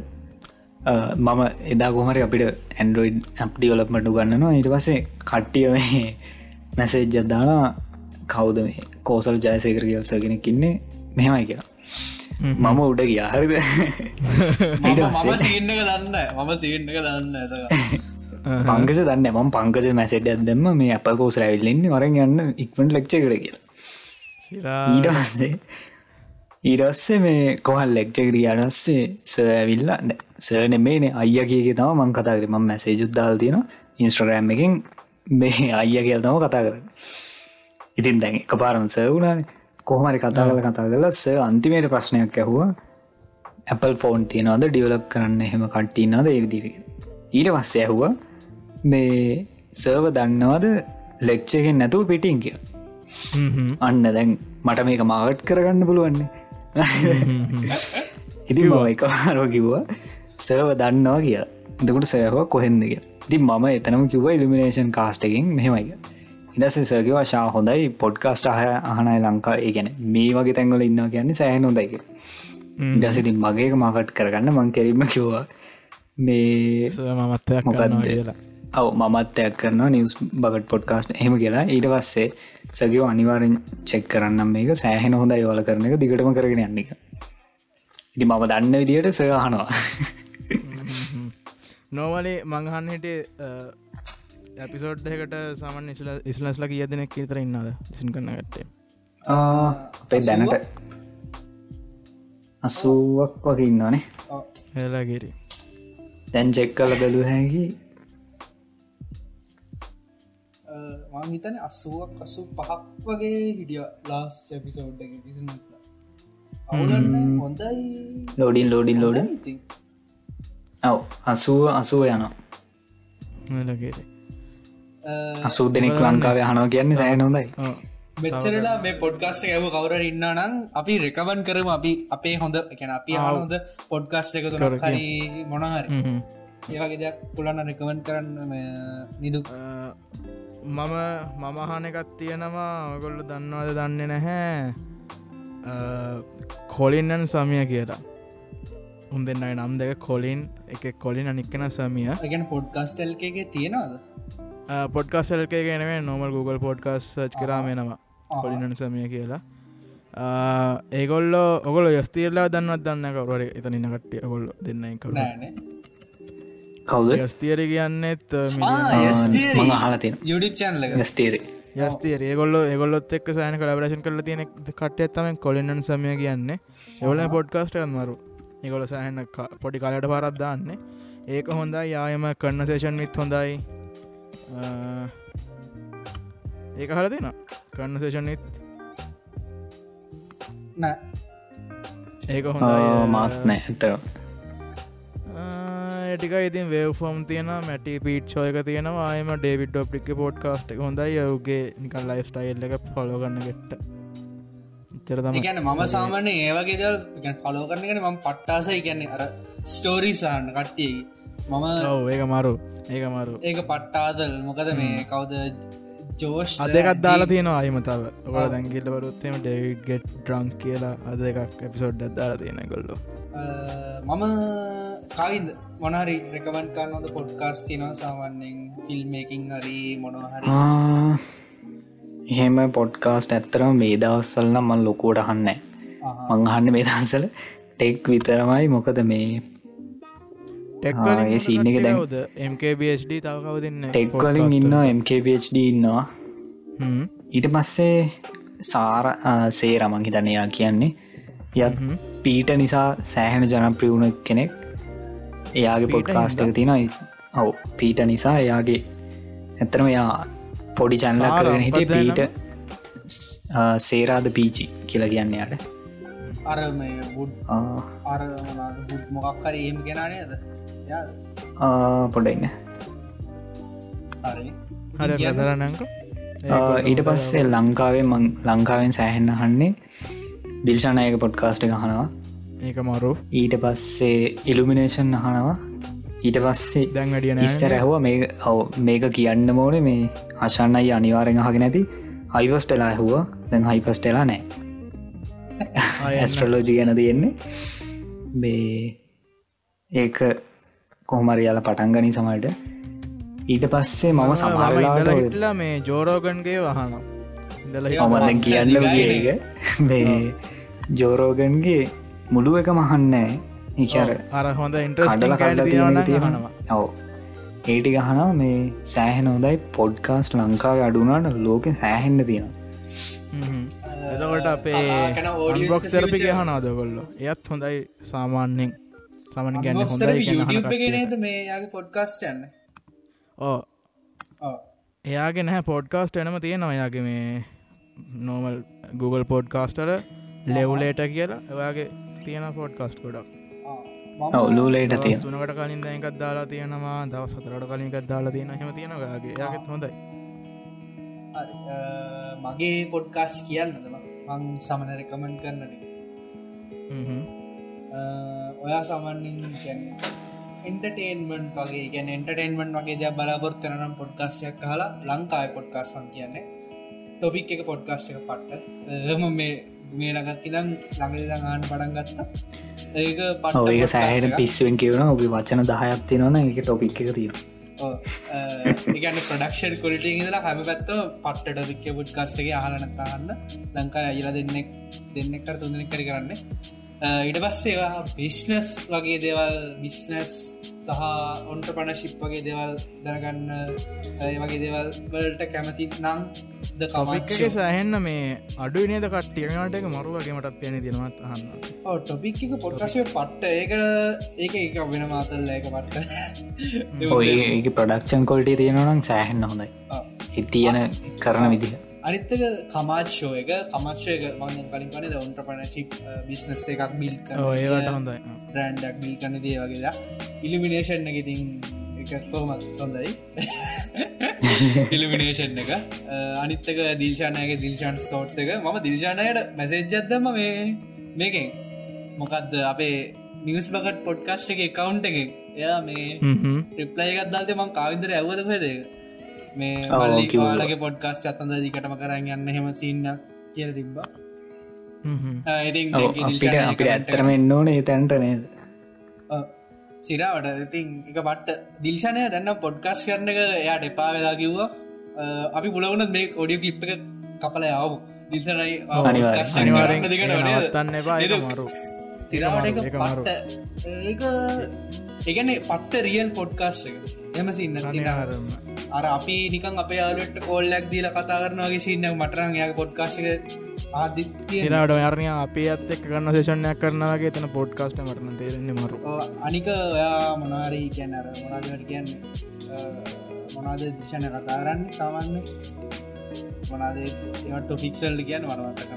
මම එදා කොමරි අපිට ඇන්ඩරෝයිඩ් ඇප් ඩියවලප්මට ගන්නනවා ඉට පස්සේ කට්ටිය මේ මැසේජ් ජද්දාලා කවුද මේ? කෝසල් ජයසකර කියල්සගෙනෙක් ඉන්නේ. මෙහෙමයි කියලා. මම උඩ ගිය. හරිද? (laughs) සීන්නක දන්න මම සීන්නක දන්න පංකස දන්න ම පංකජ මැසෙට ඇදම මේ අප කෝස රැවිල්ලෙන්නේ වරන් යන්න ඉක්මට ලෙක්ච කර කියලා. සිරා. ඊට පස්සේ ඊරස්සේ මේ කොහල් ලෙක්්චකට අඩස්සේ සෑවිල්ලා සර්න මේන අයිය කියගේ තම මං කතා කර. ම මැසේජුත් දාල් තියෙන ඉන්ස්ට්‍රගෑම් එකින් මේ අයිය කියල් තම කතා කරන්න. ඉතින් දැන් එක පාරම සවුනාන කොහමරි කතා කල කතා කරලා ස අන්තිමයට ප්‍රශ්නයක් ඇහුවා. Apple ෆෝන් තියනවද? ඩියවලප් කරන්න එහෙම කට්ටින්නද ඒවිදිරක ඊට පස්සේ ඇහුවා මේ සර්ව දන්නවද ලෙක්්චකෙන් නැතුව පිටින් කිය අන්න දැන් මට මේක මාවට් කරගන්න පුළුවන්නේ. ඉතින් මම එක හරෝ කිව්වා සර්ව දන්නවා කිය දකට සෑහවා කොහෙන්ද කිය ති මම එතනම කිව ඉලිමිනේෂන් කාස්ටකින් මෙහෙමයි ඉඩස සර්ගව ශා හොඳයි. පොඩ්කාස්ට අහ අහනයි ලංකා ඒ ගැන මේ වගේ තැන්ගල ඉන්න කියන්නේ සෑහන හොඳයික ඉඩසිතින් මගේක මාකට් කරගන්න මං කෙරීම කිව්වා මේ මමත්තයක් කියලා. ඔව මමත්යක් කරනවා නිවස් බගට පොඩ්කාස්ට එහෙම කියලා. ඊට පස්සේ සගෝ අනිවාරෙන් චෙක් කරන්න මේක. සෑහෙන හොඳ යවල කරන එක දිගටම කරගෙන යන්න එක ඉති මම දන්න විදියට සයහනවා (laughs) නෝවලේ මංහන්න හිටේ ඇපිසෝඩ් එකට සමන් ඉස්ල ඉස්ලස්ල කිය දෙනෙක් තර ඉන්නද සින් කරන්න ගත්තේ අපේ දැනට අසුවක් වගේ ඉන්නනේ හෙලාගේරි දැන් චෙක් කල බැලු හැකි. මං හිතන අස්සුවක් අසු පහක් වගේ හිටිය ලාස් පිසෝඩ් පිසිනස්ලා අවුලන්න හොඳයි. Loading loading load. ඔව. අසුව අසුව යනවා. අසූ දෙනෙක් ලංකාවේ හනෝ කියන්නේ සෑන හොඳයි. මෙච්චරලා මේ පොඩ්කාස්ට ඇව කවර ඉන්න නම් අපි රෙකවන් කරම. අපි අපේ හොඳ එකැන අපි හොඳ පොඩ්කාස්ට එක. හරි මොනහරි ඒවගේ දෙයක් පුලන්න රෙකවන් කරන්න නිදු. මම මමහන එකත් තියෙනවා. ඔගොල්ල දන්නවාද දන්න නැහැ. කොලින්නන් සමිය කියලා උන් දෙන්නයි නම් දෙක කොලින් එක කොලින් අනික්කෙන සමිය. ගැන පොඩ්කස්ටල් එකගේ තියෙනවාද? පොඩ්කාස්ටල්ක ගෙනවේ නොමල් Google පොඩ්කාස් සච් කරාමෙනවා කොලිනන් සමිය කියලා. ඒගොල්ල ඔගොල යස්තීරලා දන්නත් දන්න කවර එතනින්න කට්ටිය ගොල්ල දෙන්න කර කවුද? යස්තියර කියන්නෙත් මඟ හලතින යුඩික් චන්ල ස්තේරේ යස්තිය ඒගොල්ල ඒගොල්ලොත් එක් සයන කලබරේෂන් කල තියෙන කට්ටය තම කොලින්නන් සමය කියන්නේ. එවල පොඩ්කාස්ට මරු ඒගොල සහන්න පොඩි කාලට පරත්දාන්න ඒක හොඳයි යායම කන්න සේෂන් විත් හොඳයි. ඒක හල දෙන කන්න සේෂන් විත්? ඒක හොඳ මාත් නෑ. ඇතර ටික ඉතින් වේව් ෆෝම් තියෙන මැටි පිට් ෝයක තියෙනවා. ආයම ඩේවිඩ් ොප්ලික් පෝඩ්කාස්ට් හොඳයි. යවගේ නිකල් ලයි ස්ටයිල් එක ෆොලෝ කරන්න ගෙට චරතම ගැන මම සාමාන්‍ය ඒවගේ දල් පලෝ කරනගෙන මම පට්ටාසයි කියන්නේ. අර ස්ටෝරිසාන්න කට්ටියගේ. මම ඔව ඒක මරු. ඒක මරු. ඒක පට්ටාදල්. මොකද මේ කවුද? ජෝෂ් අදකත් දාලා තියෙනවා අයිමතාව ඔල දැංගිල්ල වරුත්තම ඩෙවිඩ් ගෙට් ඩ්‍රංක් කියලා අද එකක් එපිසෝඩ් දාලා තියෙන කොල්ලො මම කවිද මොනහරි රෙකවන් කරන්නද පොඩ්කාස් තිනවා සාවන්නෙන් ෆිල්ම්මකින් හරි මොනහරි එහෙම පොඩ්කාස්ට ඇත්තරම මේ දවස්සල්න මල් ලොකෝට හන්න මංහන්න මේ දස්සල ටෙක් විතරමයි. මොකද මේ සින්න එක දැවද MKBHD තවකව දෙන්න ටෙක්වලින් ඉන්න? MKBHD ඉන්නවා. ඊට පස්සේ සාර සේරමං හිතනයා කියන්නේ. යත් පීට නිසා සෑහෙන ජනප්‍රියුණ කෙනෙක්. එයාගේ පොඩ්කාස්ට එක තිනයි ඔව පීට නිසා එයාගේ ඇතරම යා පොඩි චැන්ල කරගෙන හිට පීට සේරාද පීචි කියලා කියන්න යට. අර අර මොකක්කර ඒම කෙනනේද පොඩයින්න හර. ප්‍රදරනක ඊට පස්සේ ලංකාවේ මං ලංකාවෙන් සෑහෙන්න හන්නේ දිල්ෂානායක පොඩ්කාස්ට ගහනවා ඒක මරු. ඊට පස්සේ ඉල්ිමිනේෂන් අහනවා ඊට පස්සේ දැන් වැඩිය ඉස්සර ඇහුව මේ ඔව මේක කියන්න මෝන මේ අශන්නයි අනිවාරෙන් අහගෙන ඇති. හයිවස්ටලා ඇහුව. දැන් හයිපස්ටලා නෑ. ඇස්ට්‍රලෝජි ගැන තියෙන්නේ. මේ ඒක කොහමරි යාල පටන්ගනී සමට ඊට පස්සේ මම සමහරලාට ඉටලා මේ ජෝරෝගන්ගේ වහන මමද කියන්න ඒක. මේ ජෝරෝගන්ගේ මුළු එක මහන්නෑ ඉචර අර හොඳ ඉන්ට කඩල කඩල තියෙනවා ඔව. ඒටි ගහනා මේ සෑහෙන හොඳයි පොඩ්කාස්ට ලංකාව අඩුනාට ලෝක සෑහෙන්න තියෙනවා. එතකොට අපේ බොක්ස් තරපි ගහනාද කොල්ලො එයත් හොඳයි සාමාන්‍යෙන් සමන ගැන්න හොඳ නේද මේ යාගේ පොඩ්කාස්ට යන්න? ඕ එයාගේ නැහැ පොඩ්කාස්ට එනම තියෙනවා යාගේ මේ නෝමල් Google පොඩ්කාස්ටර ලෙව්ලේට කියලා. එවාගේ තියෙන පොඩ්කාස්ට ගොඩක් ඔලූලේට තිය තුනකට කලින් දැකත් දාලා තියෙනවා දව සතරට කලින් එකත් දාලා තියෙන හෙම තියෙනගේ යාගෙත් හොඳයි. මගේ පොඩ්කාස් කියන්නදම මං සමන රෙකමෙන්් කරන්නට ඔයා සමන්නින් එන්ටර්ටේන්මන්් වගේ ගැන එන්ටර්ටේන්මන්් වගේ දෙයක් බලාපොරත්තරනම් පොඩ්කාස්ටයක් කාලා ලංකාය පොඩ්කාස්මන් කියන්නේ. ටොපික් එක පොඩ්කාස්ට එක පට්ට. එම මේ මේ රගක් ඉදම් ළඟ ගාන පඩන් ගත්තා. ඒක පට ඒක සෑහට පිස්සුවෙන් කියවන ඔබ වචන දහයක්ති නොන එක ටොපික් එක තියෙන ඒගන්න ප්‍රඩක්ෂන් කොලිට ඉදලා හැම පැත්ත පට්ට ටොපික්ක පුඩ්කාස්ටගේ ආලනතාන්න ලංකා අයිලා දෙන්නෙක් දෙන්නෙක් කර තුන්දනෙක් කර කරන්නේ ඉට පස්සේවා බිස්නස් වගේ දේවල් බිස්නස් සහ ඔන්ට පනශිප් වගේ දේවල් දැනගන්න වගේ දේවල් වලට කැමති නං ද කමක්ගේ සහන්න මේ අඩු නේද කට්ටියනට එක මරුවගේමටත් යන දෙනවත් අහන්න. ටොපික් එක පොට්කශය පට්ට. ඒකට ඒක එක වෙන මාතල්ල එක පට්ට ඒක ප්‍රඩක්ෂන් කොල්ටි තියෙනනම් සෑහෙන්න හොඳයි. හිතියන කරන විදිහ අනිත්තක කමාච්ෂෝ එක. කමක්ෂයක මන්න කලින් පන ඔන්ට පනශිප් බිස්නස් එකක් බිල් ඒවට හොඳයි බ්‍රන්ඩක් බිල් කන දේ වගේලා ඉල්ිමිනේෂන් එක ඉතින් එකකොමත් හොඳයි. (laughs) ඉල්ිමිනේෂන් එක. අනිත්තක දිල්ශානයගේ දිල්ශාන් ස්කෝට්ස එක. ම දිල්ශානයට මැසේජ්ජත්දම මේ මේකෙන්. මොකක්ද අපේ නිවස් බකට පොඩ්කාස්ට් එක එකකවුන්් එක එයා මේ රිප්ලයි එකක්දල්ත මං කාවිදර ඇවද පේද මේ මල්ලිවාලගේ පොඩ්කාස්ට අත්තන්ද දිකටම කරන්න යන්න හෙම සින්න කියල තිබ්බා. අපිට අපිට ඇත්තරම එන්න ඕන ඒ තැන්ට නේද? සිරාවට. ඉතින් එක පට්ට දිල්ශනය දැන්න පොඩ්කස් කරන එක එයාට එපා වෙලා කිව්වා. අ, අපි පුලවුන මේ ඔඩිය කිප් එක කපල යවු දිල්සනයි අනිවාර්යෙන්, අනිවාරෙන් නවත්තන්න එපා ඒක මරු සිරාවට ඒක ඒගැන පට්ට. රියල් පොඩ්කාස්් එක. එම සින්න අනිවාර්යෙන්ම. අර අපි නිකන් අප යාලට කෝල්ලක් දීල කතා කරනගේ සින්න මටරන් යා පොඩ්කාශක ආදිත්‍ය සිරට අරණය අපි අත් එක් කරන්න සේෂණයක් කරනවාගේ තන පොඩ්කාස්ට මටන තේරෙන්නේ මරු. අනික ඔයා මොනාරී කියන්න අර මොනාදට කියන්නේ? මොනාද දිශන කතාරන්න සාමන්න මොනාද ඒවට ෆික්සල්ල කියන්න වරවත්තක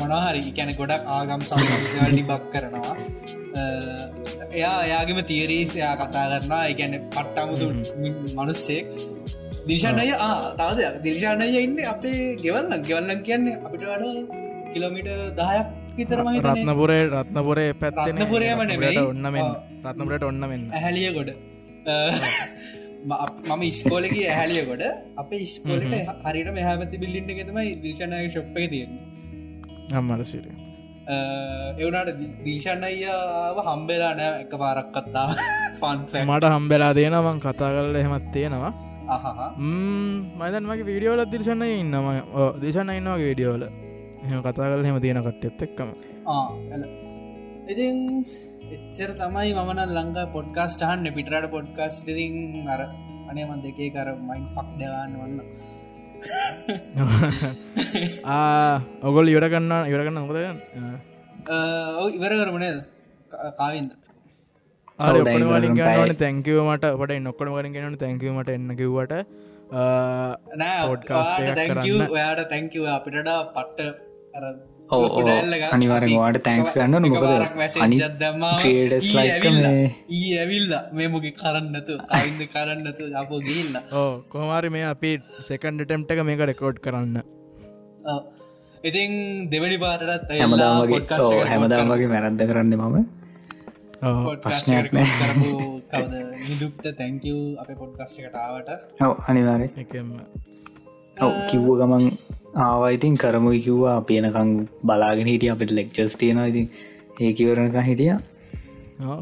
මොනහරි කැන ගොඩක් ආගම් සම්ලි බක් කරනවා එයා එයාගේම තීරීසයා කතා කරනවා. එකැන පට්ටමුතු මනුස්සෙක්. දිශානය තාද දිර්ශානය ඉන්න අපේ ගෙවල්න්න ගෙවල්ලන් කියන්නේ අපිට වඩ කිලෝමිට දහයක් විතරම රත්නපුරේ රත්නපුරේ පැත්තෙන රත්නපුරේම නෙමෙයි. ඔන්න මෙන්න. ආ. රත්නපුරට ඔන්න මෙන්න. ඇහැලිය ගොඩ (laughs) මම ඉස්කෝලක ඇහැලිය ගොඩ අප ඉස්කෝලට හරිට මෙහමති බිල්ලිට එකතමයි දිර්ශනය ශප්පක තියෙන අම්මල සිර එවනට දීශන්න අයියාව හම්බෙලා නෑ එක පාරක් කත්තා ෆන් (laughs) මට හම්බෙලා දේනවන් කතා කරල එහෙමත් තියෙනවා. මදන් මගේ වීඩියෝල දිර්ශනය ඉන්නම දිශන ඉන්නවාගේ වීඩියෝල එහම කතා කල හෙම තියෙන කට්ටෙත් එක්කම. ඉතින් එච්චර තමයි මන ලංඟ පොඩ්කාස්ට හන්න පිටරට පොඩ්කාස් ඉතින් අර අනේ මන් දෙකේ කර මයින් ෆක් දෙවාන්න වන්න (laughs) ඔගොල් ඉවර කන්න ඉවර කන්න මොකද? ඔව් ඉවර කරමනේ කාවින්ද ගන්නවන තැංකවමට පට නොක්කොට වලින් ගෙනන තැංකවීමට එන්න කිවට නෑ තැංකව කරන්න. ඔයාට තැංකව අපිට පට්ට අනිවාරෙන් වාට තැන්ක්ස් දැම්මා. ක්‍රේඩස් ඊ ලයික ඊ ඇවිල්ල. මේ මුගේ කරන්නතු අයින්ද කරන්නතු අපෝ ගිල්ල ඕ කොමාරි මේ අපි සෙකන්ඩ ටෙම්ට එක මේක රෙකෝඩ් කරන්න. ඉතින් දෙවැනි පාරටත් හැමදාම් වගේ ඕ හැමදාම් වගේ මැරද්ද කරන්න මම. ප්‍රශ්නයක් නෑ. කරපු කවද? නිදුක්ට තැංකව අප පොඩ්කස්ස කටාවට ඔව අනිවාරය එකම ඔව කිව්ව ගමන් ආවයිතින් කරමුයි කිව්වා අපියනකං බලාගෙන හිටිය අපිට ලෙක්චස් තියෙනවා ඉතින් ඒ කිවරණක හිටිය.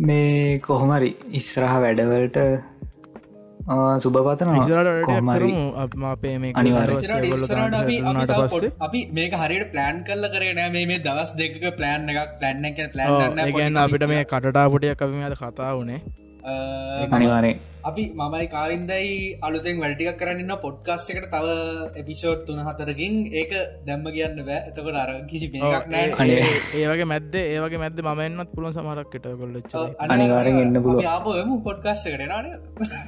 මේ කොහොමරි ඉස්රහ වැඩවලට සුභපතන කොහමරි කරමු. අප මේ. ඉස්සරහට අපි මේක හරියට ප්ලෑන් කල්ල කරේ නෑ. මේ මේ දවස් දෙක ප්ලෑන් එකක් ප්ලෑන් එක ප්ලෑන් ඒගන්න අපිට මේ කටාපුටිය අපි අද කතා වනේ. අනිවාරය අපි මමයි කාවින්දයි අලුතෙන් වැඩටික කරන්න පොඩ්කාස්ට එකට තව එපිසෝඩ් තුන හතරකින්. ඒක දැම්ම කියන්න බෑ. එතකොට අර කිසි නෑ. ඒවගේ මැද්ද ඒවගේ මැද මන්නත් පුළුවන් සමරක්කට කොල්ලච්ච අනිවාර්යෙන් එන්න පුළුවන්. ආපම පොඩ්කාස්ට කරන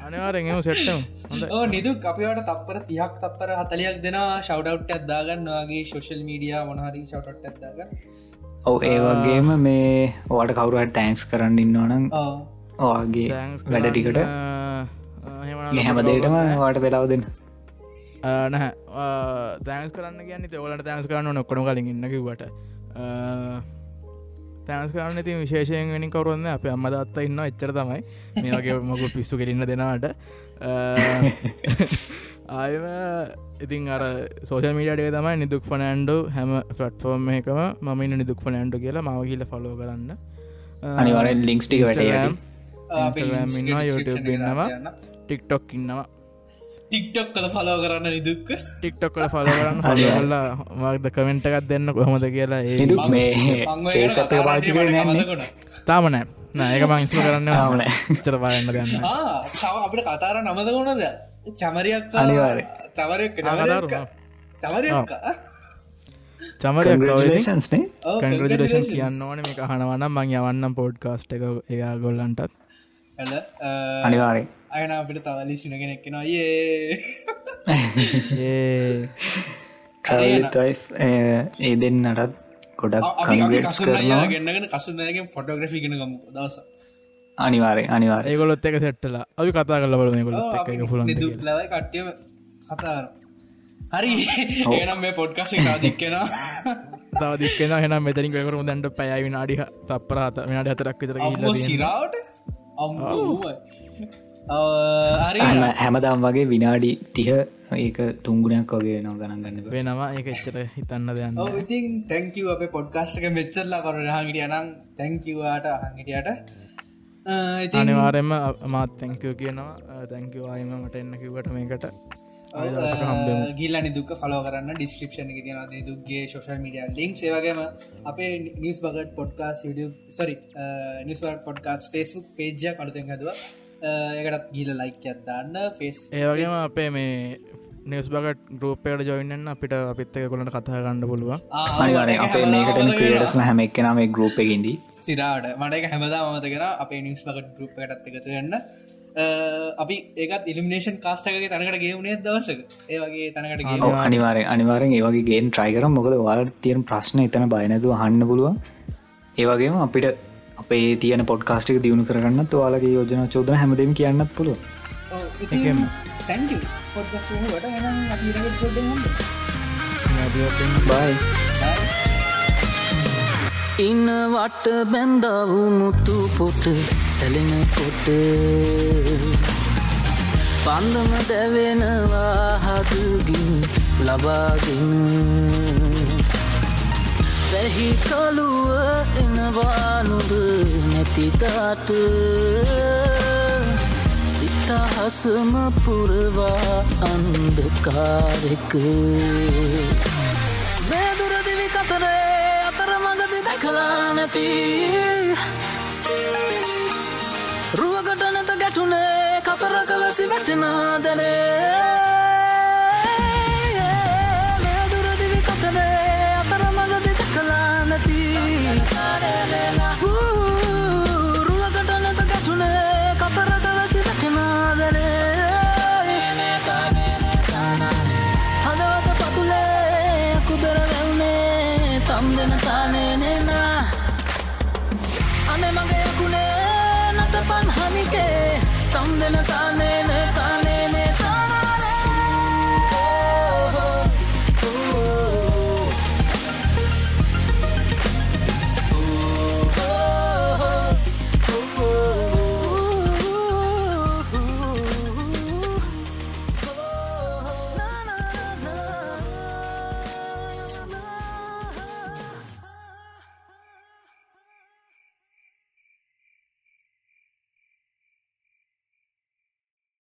අනිවාරෙන්ම සෙට්ටම් හොඳ ඕ නිදුක්. අපිට තපර තියක් තපර හතලයක් දෙෙන ශවඩවට් ඇත්දාගන්න වගේ ශෝෂල් මීඩිය මොනහරි ශවට් ඇත්දාග ඔව ඒ වගේම මේ ඕට කවරුහට තෑන්ක්ස් කරන්න ඉන්නවනම් ඕගේ වැඩ ටිකට හැමදේටම වාට පෙලාව දෙන්න. නැහැ. තෑන්ස් කරන්න කියන්න ඔලට තෑන්ස් කරන්න නොක්කොන කලින් ඉන්නකිවට තෑන්ස් කරන්න ති විශේෂයෙන් වෙනි කවරුන්න අප අම්ම දත්ත ඉන්න එච්චර තමයි. මේ වගේ (laughs) මොකු පිස්සු කෙරන්න දෙනවාට. (laughs) ආයම ඉතින් අර සෝෂ මීඩිය තමයි නිදුක් ෆනෑන්ඩු හැම ෆලට්ෆෝර්ම් එකම මම ඉන්න නිදුක් ෆනෑන්ඩු කියලා මවකිල්ල ෆලෝ කරන්න. අනිවරෙන් ලිංක්ස් ටික වැට Instagram. ඉන්නවා, YouTube ඉන්නවා. ටික්ටොක් ඉන්නවා. ටික්ටොක් කල ෆලෝ කරන්න නිදුක්ක ටික්ටොක්කල ෆල කරන්න හලලා මක්ද කමෙන්ට එකක් දෙන්න කොහොමද කියලා ඒ නිදුක් මේ එක. පාචි නන්නේ. තාමනෑ නෑක මංස්ල කරන්න තාම නෑ. චර පායන්න ගන්න තව අපිට කතාර නමද කොනද චමරයක් අනිවාර්යෙන්. චවරයක් චවරයක් චමරයක් කංග්‍රජලේෂන්ස්නේ කන්ග්‍රජලේෂන් කියන්න ඕන. මේ හනවනම් මං යවන්නම් පෝඩ්කාස්ට් එක එයා ගොල්ලන්ටත් ඇල අනිවාරය අයන අපිට තවලි සිනගෙනෙක්ෙන ඒ ඒ දෙන්නටත් ගොඩක් කංග්‍රේට්ස් කරනවා. ගන්නගෙන කසුනයගෙන් ෆොටෝග්‍රෆි ගෙනගම දවස අනිවාරය අනිවාරය ඒගොලොත් එක සෙට්ටලා අපි කතා කල බල ගොලොත් එක ලවයි කට්ටිය කතාර හරි. ඒනම් මේ පොඩ්කාසේ කාදික්කෙන තව දික්කෙන හෙන මෙතරින් කරු දැන්ට පැයවි නාඩි තප්පරාත මෙනාට හතරක් විතර සිරාවට හැමදාම් වගේ විනාඩි තිහ ඒක තුංගුණයක් වගේ නවා ගණන් ගන්න වෙනවා ඒක එච්චර හිතන්න දෙයන්න ඔව් ඉතින් තැංකව අප පොඩ්කාස්ටක මෙච්චල්ලා කර හගිටිය නම් තැංකිවාට හඟිටියට අනිවාරෙන්ම මාත් තැංකව කියනවා. තැංකවායම මට එන්න කිවට මේකට ගිල්ලනි දුක් ෆලෝ කරන්න. ඩිස්ක්‍රපෂන එක තියන දුක්ගේ ශෝෂල් මඩිය ලිින්ක් සේවගේම අපේ නිස් බගට පොඩ්කාස් සරි නිස් පොඩ්කාස් ෆෙස්බුක් පේජ්ජ කඩුතෙන් හදවා. ඒකටත් ගීල ලයික් අදන්න ෆෙස් ඒවගේම අපේ මේ නිස් බගට ගරෝපයට ජොයින්න අපිට අපිත්තක කොලට කතා ගන්න පුළුව අනිවාරය අපේ මේකට ක්‍රේටස්න හැම එක්කෙනම ගරුප් එකඉදී සිරාට මට හැමදා මතකෙන අපේ නිස් බගට ගරුප් එකටත් එකතු වෙන්න අපි ඒකත් ඉලිමිනේෂන් කාස්ටගේ තනකට ගේවුණේ දවසක. ඒවගේ තනකට අනිවාරය අනිවාරෙන් ඒවගේ ගේ ට්‍රයිකර මොකද වාල් තියන ප්‍රශ්න එතන බයනතු හන්න පුළුව ඒවගේම අපිට අපේ තියන පොඩ්කාස්ටික දියුණු කරන්න තුවාලගේ යෝජන චෝදන හැමදීම කියන්නත් පුළුව බයි ඉන්නවට බැන්දාවු මුතු පොට සැලෙන කොට පන්දම දැවෙනවා හදගින් ලබාගෙන. වැහි කළුව එනවානුද නැතිතාට සිතහසම පුරවා අන්දකාරෙක දැකලා නැති. රුවකට නැත ගැටුනේ කතර කලසි වැටෙනා දැනේ.